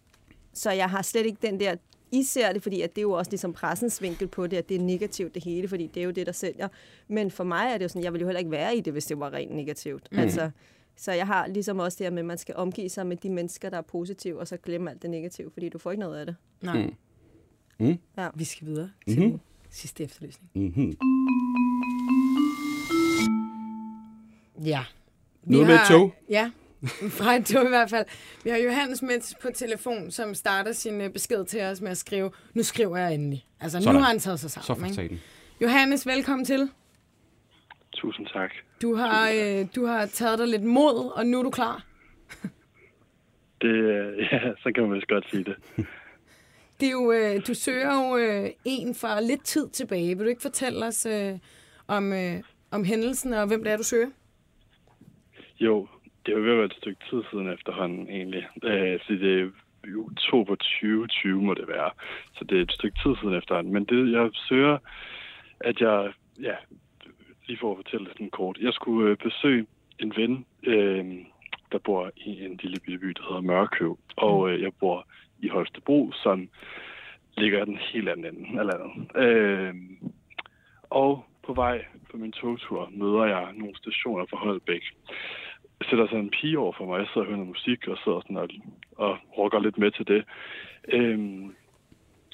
Så jeg har slet ikke den der, I ser det, fordi at det er jo også ligesom pressens vinkel på det, at det er negativt det hele, fordi det er jo det, der sælger. Men for mig er det jo sådan, jeg ville jo heller ikke være i det, hvis det var rent negativt. Mm. Altså, så jeg har ligesom også det her med, at man skal omgive sig med de mennesker, der er positive, og så glemme alt det negative, fordi du får ikke noget af det. Nej. Mm. Mm. Ja. Vi skal videre til Mhm. den sidste efterlysning. Mm-hmm. Ja. Noget med et tog? Ja, fra et tog i hvert fald. Vi har Johannes med på telefon, som starter sin øh, besked til os med at skrive, nu skriver jeg endelig. Altså, Sådan. nu har han taget sig Så sammen. for ikke? satan. Johannes, velkommen til. Tusind tak. Du har, øh, du har taget dig lidt mod, og nu er du klar. Det, øh, ja, så kan man vist godt sige det. Det er jo, øh, du søger jo øh, en fra lidt tid tilbage. Vil du ikke fortælle os øh, om, øh, om hændelsen, og hvem det er, du søger? Jo, det er jo ved at være et stykke tid siden efterhånden egentlig. Øh, så det er oktober 2020 må det være. Så det er et stykke tid siden efterhånden. Men det, jeg søger, at jeg, ja, lige for at fortælle det sådan kort. Jeg skulle øh, besøge en ven, øh, der bor i en lille bitte by, der hedder Mørkøv. Og øh, jeg bor i Holstebro, som ligger den helt anden ende af landet. Øh, og på vej på min togtur møder jeg nogle stationer fra Holbæk. Sætter sig en pige over for mig, jeg sidder og hører noget musik og sidder sådan og, og rocker lidt med til det. Øhm,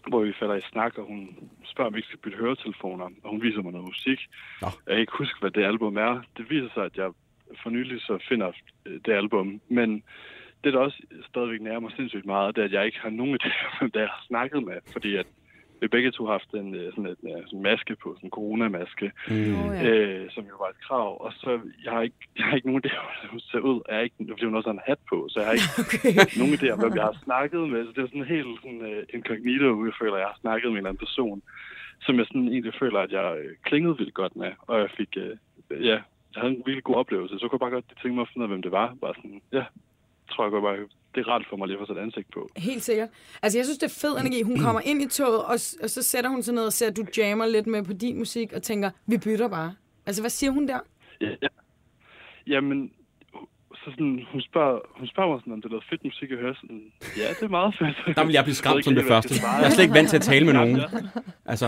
hvor vi falder i snak, og hun spørger, om vi ikke skal bytte høretelefoner, og hun viser mig noget musik. Nå. Jeg kan ikke huske, hvad det album er. Det viser sig, at jeg for nylig så finder øh, det album, men det, der også stadigvæk nærer mig sindssygt meget, det er, at jeg ikke har nogen idé om, hvem jeg har snakket med, fordi at vi begge to har haft en, øh, sådan en, øh, sådan en maske på, sådan en coronamaske, Mm. Øh, som jo var et krav. Og så, jeg har ikke, jeg har ikke nogen idé om, hvordan hun ser ud. Jeg har ikke, fordi hun også har en hat på, så jeg har ikke Okay. nogen idé om, hvem jeg har snakket med. Så det er sådan helt sådan, uh, incognito, jeg føler, at jeg har snakket med en eller anden person, som jeg sådan egentlig føler, at jeg klingede vildt godt med. Og jeg fik, uh, ja, jeg havde en virkelig god oplevelse. Så kunne jeg bare godt tænke mig at finde ud af, hvem det var. Bare sådan, ja, tror jeg godt bare, det er rart for mig lige at få sat ansigt på. Helt sikkert. Altså, jeg synes, det er fed energi. Hun kommer ind i toget, og, og så sætter hun sig ned og ser, at du jammer lidt med på din musik, og tænker, vi bytter bare. Altså, hvad siger hun der? Ja, ja. Jamen, så sådan, hun, spørger, hun spørger mig sådan, om det er noget fedt musik at høre. Sådan, ja, det er meget fedt. Der vil jeg blive skræmt som det første. Jeg er slet ikke vant til at tale med nogen. Ja. Altså,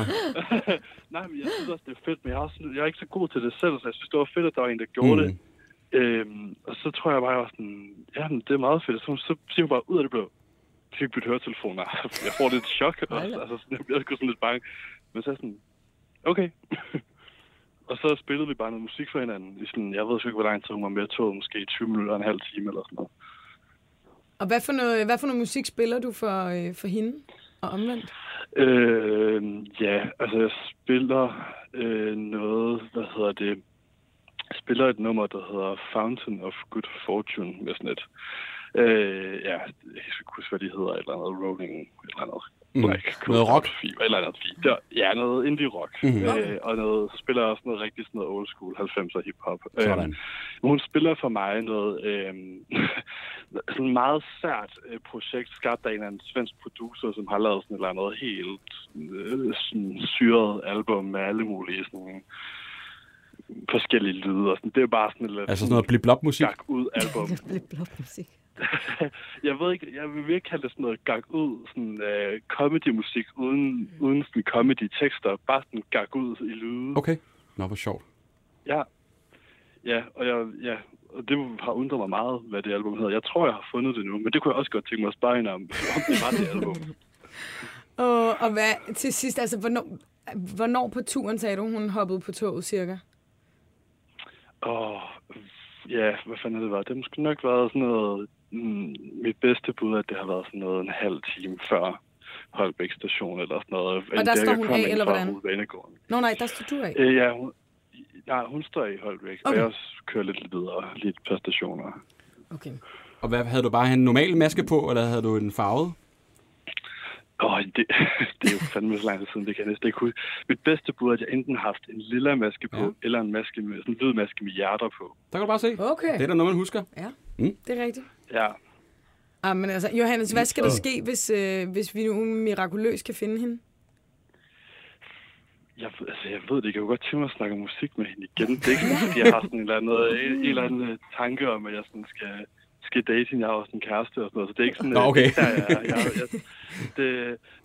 Nej, men jeg synes også, det er fedt, men jeg er, også, jeg er ikke så god til det selv, så jeg synes, det var fedt, at der var en, der gjorde mm. det. Øhm, og så tror jeg bare, jeg var sådan, ja, det er meget fedt. Så, så siger hun bare ud af det blå, fik bytte høretelefoner. Jeg får lidt chok også. Altså, sådan, jeg bliver sgu sådan lidt bange. Men så er sådan, okay. og så spillede vi bare noget musik for hinanden. I sådan, jeg ved ikke, hvor lang tid hun var med toget. Måske 20 minutter og en halv time eller sådan noget. Og hvad for noget, hvad for noget musik spiller du for, øh, for hende? Og omvendt? Øh, ja, altså jeg spiller øh, noget, hvad hedder det? Spiller et nummer, der hedder Fountain of Good Fortune med sådan et, øh, ja, jeg kan ikke huske, hvad de hedder, et eller andet Rolling, et eller andet. Mm. Noget rock? Fever, eller andet fint. Der, ja, noget indie-rock. Mhm. Mm-hmm. Øh, og noget, spiller også noget rigtig sådan noget old school 90'er hip-hop. Sådan. Øhm, hun spiller for mig noget øh, sådan meget sært øh, projekt, skabt af en eller anden svensk producer, som har lavet sådan et eller andet helt øh, sådan syret album med alle mulige sådan forskellige lyde. Og sådan. Det er bare sådan lidt altså sådan noget blip musik. gak ud album. Lidt blot musik. jeg ved ikke, jeg vil virkelig kalde det sådan noget gak ud, sådan øh, comedy-musik uden, uden sådan comedy-tekster. Bare sådan gak ud i lyde. Okay. Nå, hvor sjovt. Ja. Ja, og jeg, ja, og det har undret mig meget, hvad det album hedder. Jeg tror, jeg har fundet det nu, men det kunne jeg også godt tænke mig at spørge om, om det var det album. Og, og hvad til sidst, altså hvornår, hvornår på turen sagde du, hun hoppede på toget cirka? Og ja, hvad fanden er det var? Det har måske nok været sådan noget... Mm, mit bedste bud, at det har været sådan noget en halv time før Holbæk station eller sådan noget. Og der står hun af, eller hvordan? Nå nej, der står du af. Øh, ja, hun, ja, hun står i Holbæk, okay. og jeg også kører lidt videre, lidt et par stationer. Okay. Og hvad, havde du bare en normal maske på, eller havde du en farvet? Åh, det, det er jo fandme så lang tid siden, det kan jeg næsten ikke huske. Mit bedste bud er, at jeg enten har haft en lilla maske på, Ja. eller en maske med, sådan en hvid maske med hjerter på. Der kan du bare se. Okay. Det er da noget, man husker. Ja, Mm. det er rigtigt. Ja, Ah, men altså, Johannes, hvad skal der ske, hvis, øh, hvis vi nu mirakuløst kan finde hende? jeg, altså, jeg ved det ikke. Jeg kunne godt tænke mig at snakke musik med hende igen. Det er ikke fordi jeg har sådan en eller anden, en, en eller anden øh, tanke om, at jeg sådan skal, skal date hende. Jeg har også en kæreste og sådan noget, så det er ikke sådan, Nå, øh, okay. det, er der, jeg, er. jeg, jeg, det,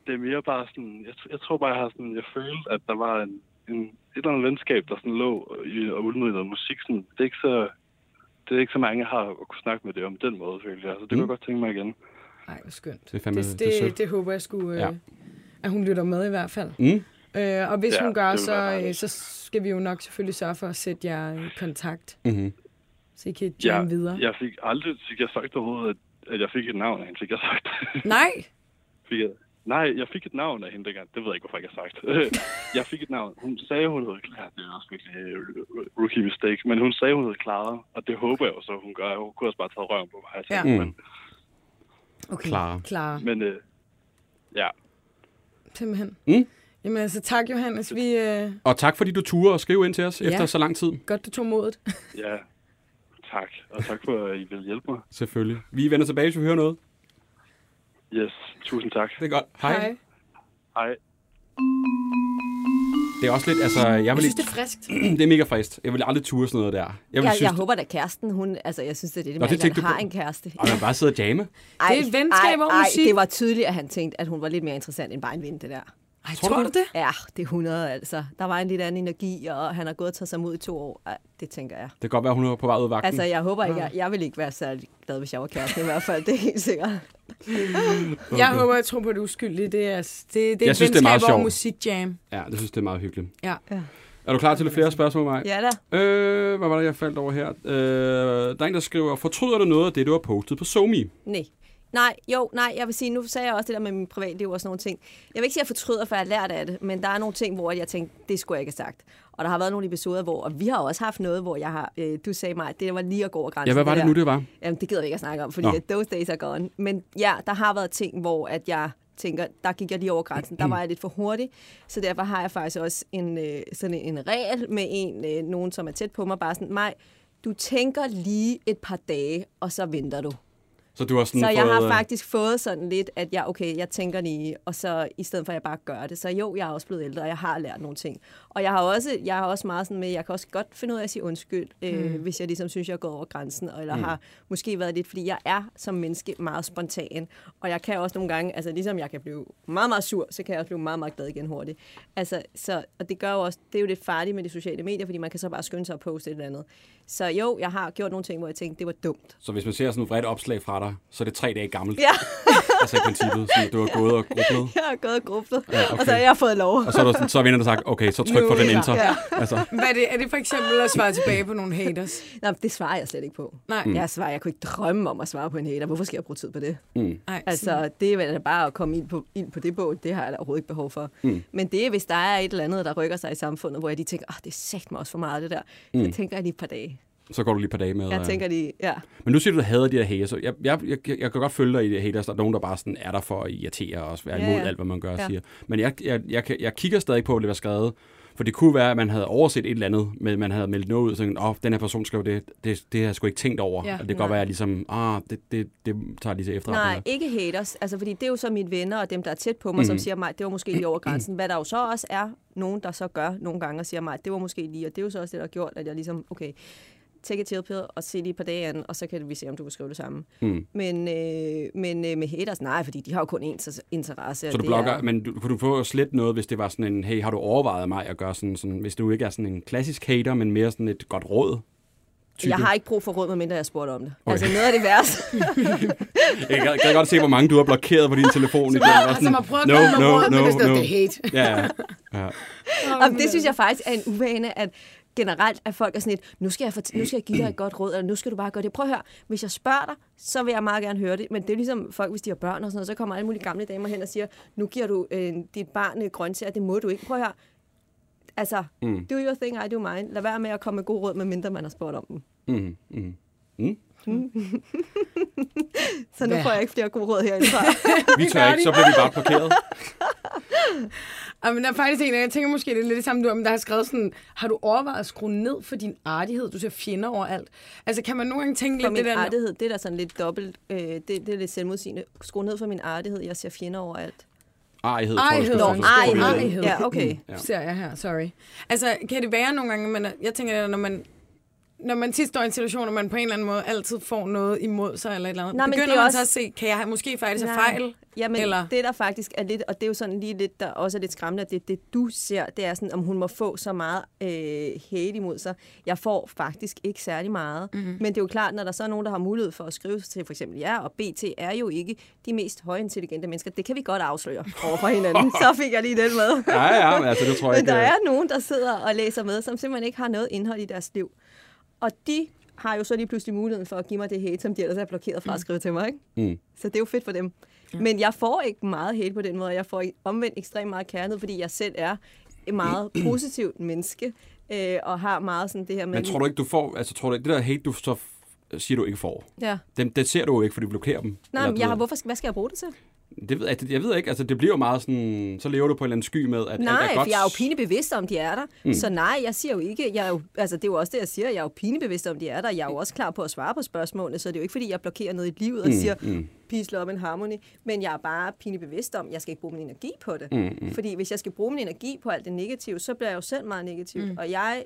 det er mere bare sådan, jeg, jeg tror bare, jeg har sådan, jeg følte, at der var en, en, et eller andet venskab, der sådan lå i, og i noget musik. Sådan, det er ikke så, det er ikke så mange, jeg har at kunne snakke med det om den måde, føler jeg. Så det kunne Mm. jeg godt tænke mig igen. Nej, hvor skønt. Det er fandme- det, det det, det håber jeg skulle, øh, Ja. at hun lytter med i hvert fald. Mm. Øh, og hvis Ja, hun gør, så, øh, så skal vi jo nok selvfølgelig sørge for at sætte jer i kontakt, Mm-hmm. Så I kan jamme videre. jeg fik aldrig fik jeg sagt overhovedet, at, at jeg fik et navn af hende, fik jeg sagt. Nej, fik jeg, nej, jeg fik et navn af hende dengang. Det ved jeg ikke, hvorfor jeg ikke har sagt. jeg fik et navn. Hun sagde, hun hed Clara. Det er også virkelig øh, rookie mistake. Men hun sagde, hun hed Clara, og det håber jeg jo så, hun gør. Hun kunne også bare tage røven på mig. Altså. Ja. Ja. Mm. Men, okay. Clara. Clara, men øh, ja, simpelthen. Mm. Jamen altså, tak Johannes. Vi, øh, Og tak, fordi du turde at skrive ind til os Ja. efter så lang tid. godt, du tog modet. ja, tak. Og tak for, at I vil hjælpe mig. Selvfølgelig. Vi vender tilbage, hvis vi hører noget. Yes, tusind tak. Det er godt. Hej. Hej. Hej. Det er også lidt, altså, jeg Jeg vil synes, ikke... det er friskt. det er mega frist. Jeg vil aldrig ture sådan noget der. Jeg vil Jeg, synes, jeg håber da kæresten, hun, altså jeg synes, det er det, Nå, man det du har på. en kæreste. Og man bare sidde og jamme. Ej, Det er venskab ej, musik. det var tydeligt, at han tænkte, at hun var lidt mere interessant end bare en ven, det der. Ej, Tror tror, du du det? Ja, det er 100 altså. Der var en lidt anden energi, og han har gået og taget sig mod i to år. Ej, det tænker jeg. Det kan godt være, hun er på vej ud af vagten. Altså, jeg håber ikke, jeg, jeg vil ikke være særlig glad, hvis jeg var kæreste i hvert fald. Det er helt sikkert. Okay. Jeg håber, jeg tror på, at du er uskyldig. Det er, det, det er Jeg et synes, det er meget sjovt. musikjam. Ja, det synes jeg, det er meget hyggeligt. Ja. Ja. Er du klar til lidt flere spørgsmål, Maj? Ja da. Øh, hvad var det, jeg faldt over her? Øh, der er en, der skriver, fortryder du noget af det, du har postet på SoMe? Nej. Nej, jo, nej, jeg vil sige, nu sagde jeg også det der med min privatliv og sådan nogle ting. Jeg vil ikke sige, at jeg fortryder, for jeg har lært af det, men der er nogle ting, hvor jeg tænkte, det skulle jeg ikke have sagt. Og der har været nogle episoder, hvor, og vi har også haft noget, hvor jeg har, øh, du sagde mig, at det var lige at gå over grænsen. Ja, hvad var det der. nu, det var? Jamen, det gider vi ikke at snakke om, fordi Nå. those days are gone. Men ja, der har været ting, hvor at jeg tænker, der gik jeg lige over grænsen. Der var jeg lidt for hurtig, så derfor har jeg faktisk også en, øh, sådan en regel med en, øh, nogen, som er tæt på mig, bare sådan, mig, du tænker lige et par dage, og så venter du. Så du har sådan Så fået, jeg har øh, faktisk fået sådan lidt, at jeg, okay, jeg tænker lige, og så i stedet for at jeg bare gør det. Så jo, jeg er også blevet ældre, og jeg har lært nogle ting. Og jeg har også, jeg har også meget sådan med, jeg kan også godt finde ud af at sige undskyld, øh, hvis jeg ligesom synes, jeg er gået over grænsen, eller mm. har måske været lidt, fordi jeg er som menneske meget spontan. Og jeg kan også nogle gange, altså ligesom jeg kan blive meget, meget sur, så kan jeg også blive meget, meget glad igen hurtigt. Altså, så, og det gør jo også, det er jo lidt farligt med de sociale medier, fordi man kan så bare skynde sig at poste et eller andet. Så jo, jeg har gjort nogle ting, hvor jeg tænkte, det var dumt. Så hvis man ser sådan et vredt opslag fra dig, så er det tre dage gammelt. Ja. altså i princippet, så du har gået og grublet. Jeg har gået og grublet, Ja, okay. og så har jeg fået lov. Og så er der, så er vennerne sagt, okay, så tryk på den er der- enter. ja. Altså, Hvad er det? Er det for eksempel at svare tilbage på nogle haters? Nej, det svarer jeg slet ikke på. Nej. Mm. Jeg, svarer, jeg kunne ikke drømme om at svare på en hater. Hvorfor skal jeg bruge tid på det? mm. Nej, Altså, det er vel bare at komme ind på, ind på det bål. Det har jeg da overhovedet ikke behov for. Mm. Men det er, hvis der er et eller andet, der rykker sig i samfundet, hvor jeg lige tænker, ah, det er sagt mig også for meget, det der. Mm. Så tænker jeg lige et par dage. Så går du lige et par dage med. Jeg øh, tænker lige, ja. Men nu siger du, at du hader de her haters. Så jeg, jeg, jeg, jeg kan godt følge dig i de haters. Der er nogen, der bare sådan er der for at irritere og være Ja, imod ja. alt, hvad man gør og Ja. siger. Men jeg, jeg, jeg, jeg kigger stadig på, hvad det var skrevet. For det kunne være, at man havde overset et eller andet, men man havde meldt noget ud, og tænkt, åh, den her person skrev det, det, det har jeg sgu ikke tænkt over. Ja, og det kan godt være, at ligesom, ah, det, det, det tager jeg lige til efterretning. Nej, ikke haters. Altså, fordi det er jo så mine venner og dem, der er tæt på mig, mm. som siger mig, det var måske lige over grænsen. Hvad der jo så også er nogen, der så gør nogle gange og siger mig, det var måske lige, og det er jo så også det, der har gjort, at jeg ligesom, okay, take a chill pill og se lige et par dage an, og så kan vi se, om du kan skrive det samme. Mm. Men, øh, men øh, med haters, nej, fordi de har jo kun én interesse. Så du det blogger, er- men du, kunne du få slet noget, hvis det var sådan en, hey, har du overvejet mig at gøre sådan, sådan hvis du ikke er sådan en klassisk hater, men mere sådan et godt råd type. Jeg har ikke brug for råd, medmindre jeg spurgte om det. Okay. Altså noget af det værste. Jeg kan, kan godt se, hvor mange du har blokeret på din telefon. i dag. Bare Som har prøvet at no, komme med no, råd, men no, det står, no. det er hate. Ja, ja. ja. Og det synes jeg faktisk er en uvane, at generelt at folk er sådan lidt, nu skal, jeg nu skal jeg give dig et godt råd, eller nu skal du bare gøre det. Prøv at høre, hvis jeg spørger dig, så vil jeg meget gerne høre det. Men det er ligesom folk, hvis de har børn og sådan noget, så kommer alle mulige gamle damer hen og siger, nu giver du øh, dit barn øh, grøntsager, det må du ikke. Prøv at høre, altså, mm. do your thing, I do mine. Lad være med at komme med gode råd, medmindre man har spurgt om dem. Mm, mm. Så nu Hvad? får jeg ikke flere gode råd herindefra. Vi tør ikke, så bliver vi bare blokeret. Ja, men der er faktisk en, af- jeg tænker måske, det er lidt det samme, du men der har skrevet sådan, har du overvejet at skrue ned for din artighed? Du ser fjender overalt. Altså, kan man nogle gange tænke for lidt min det der... artighed, det er da sådan lidt dobbelt, øh, det, det er lidt selvmodsigende. Skru ned for min artighed, jeg ser fjender overalt. Ejhed, tror jeg. Ejhed. Ja, okay. Ja. ser jeg her, sorry. Altså, kan det være nogle gange, men jeg tænker, når man, når man tit står i en situation, og man på en eller anden måde altid får noget imod sig, eller et eller andet, Nej, begynder det er man også- så at se, kan jeg måske faktisk have fejl? Jamen, Eller- Eller... det der faktisk er lidt, og det er jo sådan lige lidt, der også er lidt skræmmende, at det, det du ser, det er sådan, om hun må få så meget øh, hate imod sig. Jeg får faktisk ikke særlig meget. Mhm. Mm-hmm. Men det er jo klart, når der så er nogen, der har mulighed for at skrive til for eksempel jer, og BT er jo ikke de mest højintelligente mennesker. Det kan vi godt afsløre over for hinanden. så fik jeg lige den med. Ja, ja, men altså, det tror jeg Men ikke. der øh, er nogen, der sidder og læser med, som simpelthen ikke har noget indhold i deres liv. Og de har jo så lige pludselig muligheden for at give mig det hate, som de ellers er blokeret fra at skrive til mig. Ikke? Mm. Så det er jo fedt for dem. Men jeg får ikke meget hate på den måde. Jeg får omvendt ekstremt meget kærlighed, fordi jeg selv er et meget positivt menneske, øh, og har meget sådan det her med... Men tror du ikke, du får... Altså, tror du ikke, det der hate, du så siger, du ikke får, Ja. det, det ser du jo ikke, fordi du blokerer dem. Nej, men jeg har, hvorfor, hvad skal jeg bruge det til? Det ved, jeg, jeg ved ikke, altså det bliver jo meget sådan, så lever du på en eller anden sky med, at alt er Nej, godt. for jeg er jo pinebevidst om, de er der. Mm. Så nej, jeg siger jo ikke, jeg er jo, altså det er jo også det, jeg siger, jeg er jo pinebevidst om, de er der. Jeg er jo også klar på at svare på spørgsmålene, så det er jo ikke, fordi jeg blokerer noget i livet og Mm, siger, mm. peace, love and harmony, men jeg er bare pinebevidst om, jeg skal ikke bruge min energi på det. Mm, mm. Fordi hvis jeg skal bruge min energi på alt det negative, så bliver jeg jo selv meget negativ. Mm. Og jeg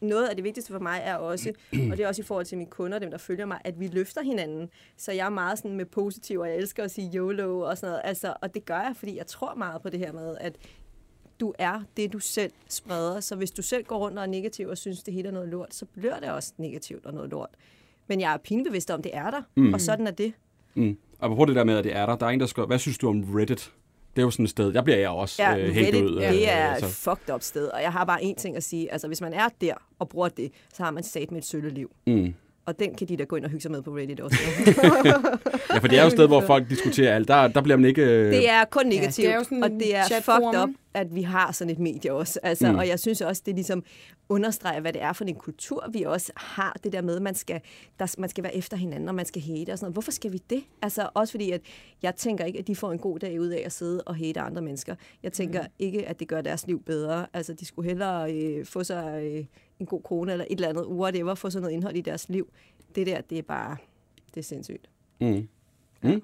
noget af det vigtigste for mig er også, og det er også i forhold til mine kunder, dem der følger mig, at vi løfter hinanden. Så jeg er meget sådan med positiv, og jeg elsker at sige YOLO og sådan noget. Altså, og det gør jeg, fordi jeg tror meget på det her med, at du er det, du selv spreder. Så hvis du selv går rundt og er negativ og synes, det hele er noget lort, så bliver det også negativt og noget lort. Men jeg er pinbevidst om, det er der, mm. og sådan er det. Mm. Og på det der med, at det er der, der er en, der skriver, hvad synes du om Reddit? Det er jo sådan et sted, der bliver jeg også Ja, øh, hængt ud. det øh, er et altså. fucked up sted, og jeg har bare én ting at sige. Altså, hvis man er der og bruger det, så har man sat med et sølle liv. Mm. Og den kan de da gå ind og hygge sig med på Reddit også. Ja, for det er jo et sted, hvor folk diskuterer alt. Der, der bliver man ikke... Øh, det er kun negativt, det er ja, jo sådan og det er fucked up, at vi har sådan et medie også. Altså, mm. Og jeg synes også, det ligesom understreger, hvad det er for en kultur, vi også har. Det der med, at man skal, der, man skal være efter hinanden, og man skal hate og sådan noget. Hvorfor skal vi det? Altså også fordi, at jeg tænker ikke, at de får en god dag ud af at sidde og hate andre mennesker. Jeg tænker mm. ikke, at det gør deres liv bedre. Altså, de skulle hellere øh, få sig øh, en god kone eller et eller andet, whatever, få sådan noget indhold i deres liv. Det der, det er bare, det er sindssygt. Mm. Mm.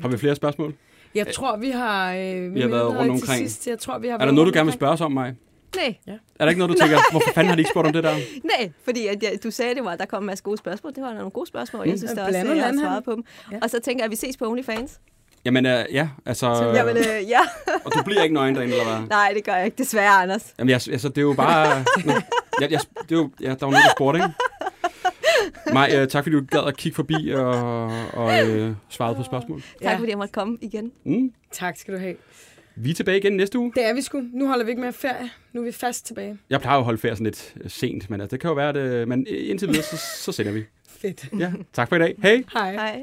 Har vi flere spørgsmål? Jeg tror, vi har... Øh, vi har været rundt omkring. Sidst. Jeg tror, vi har Er der noget, du gerne vil spørge os om mig? Nej, Er der ikke noget, du tænker, hvorfor fanden har de ikke spurgt om det der? Nej, fordi at jeg, du sagde, det var, at der kom en masse gode spørgsmål. Det var nogle gode spørgsmål. Jeg synes Mm. da også, at jeg har svaret på dem. Ja. Og så tænker jeg, at vi ses på OnlyFans. Jamen, øh, ja, altså... Jamen, øh, ja. Og du bliver ikke nøgen derinde, eller hvad? Nej, det gør jeg ikke. Desværre, Anders. Jamen, jeg, altså, det er jo bare... Nu, jeg, jeg, det er jo, ja, der var noget, der spurgte, ikke? Maj, øh, tak fordi du gad at kigge forbi og, og øh, svarede på spørgsmål. Tak, Ja. fordi jeg måtte komme igen. Mm. Tak skal du have. Vi er tilbage igen næste uge. Det er vi sgu. Nu holder vi ikke mere ferie. Nu er vi fast tilbage. Jeg plejer jo at holde ferie sådan lidt øh, sent, men altså, det kan jo være, at... øh, Men indtil videre, så, så sender vi. Fedt. Ja, tak for i dag. Hej! Hej. Hej.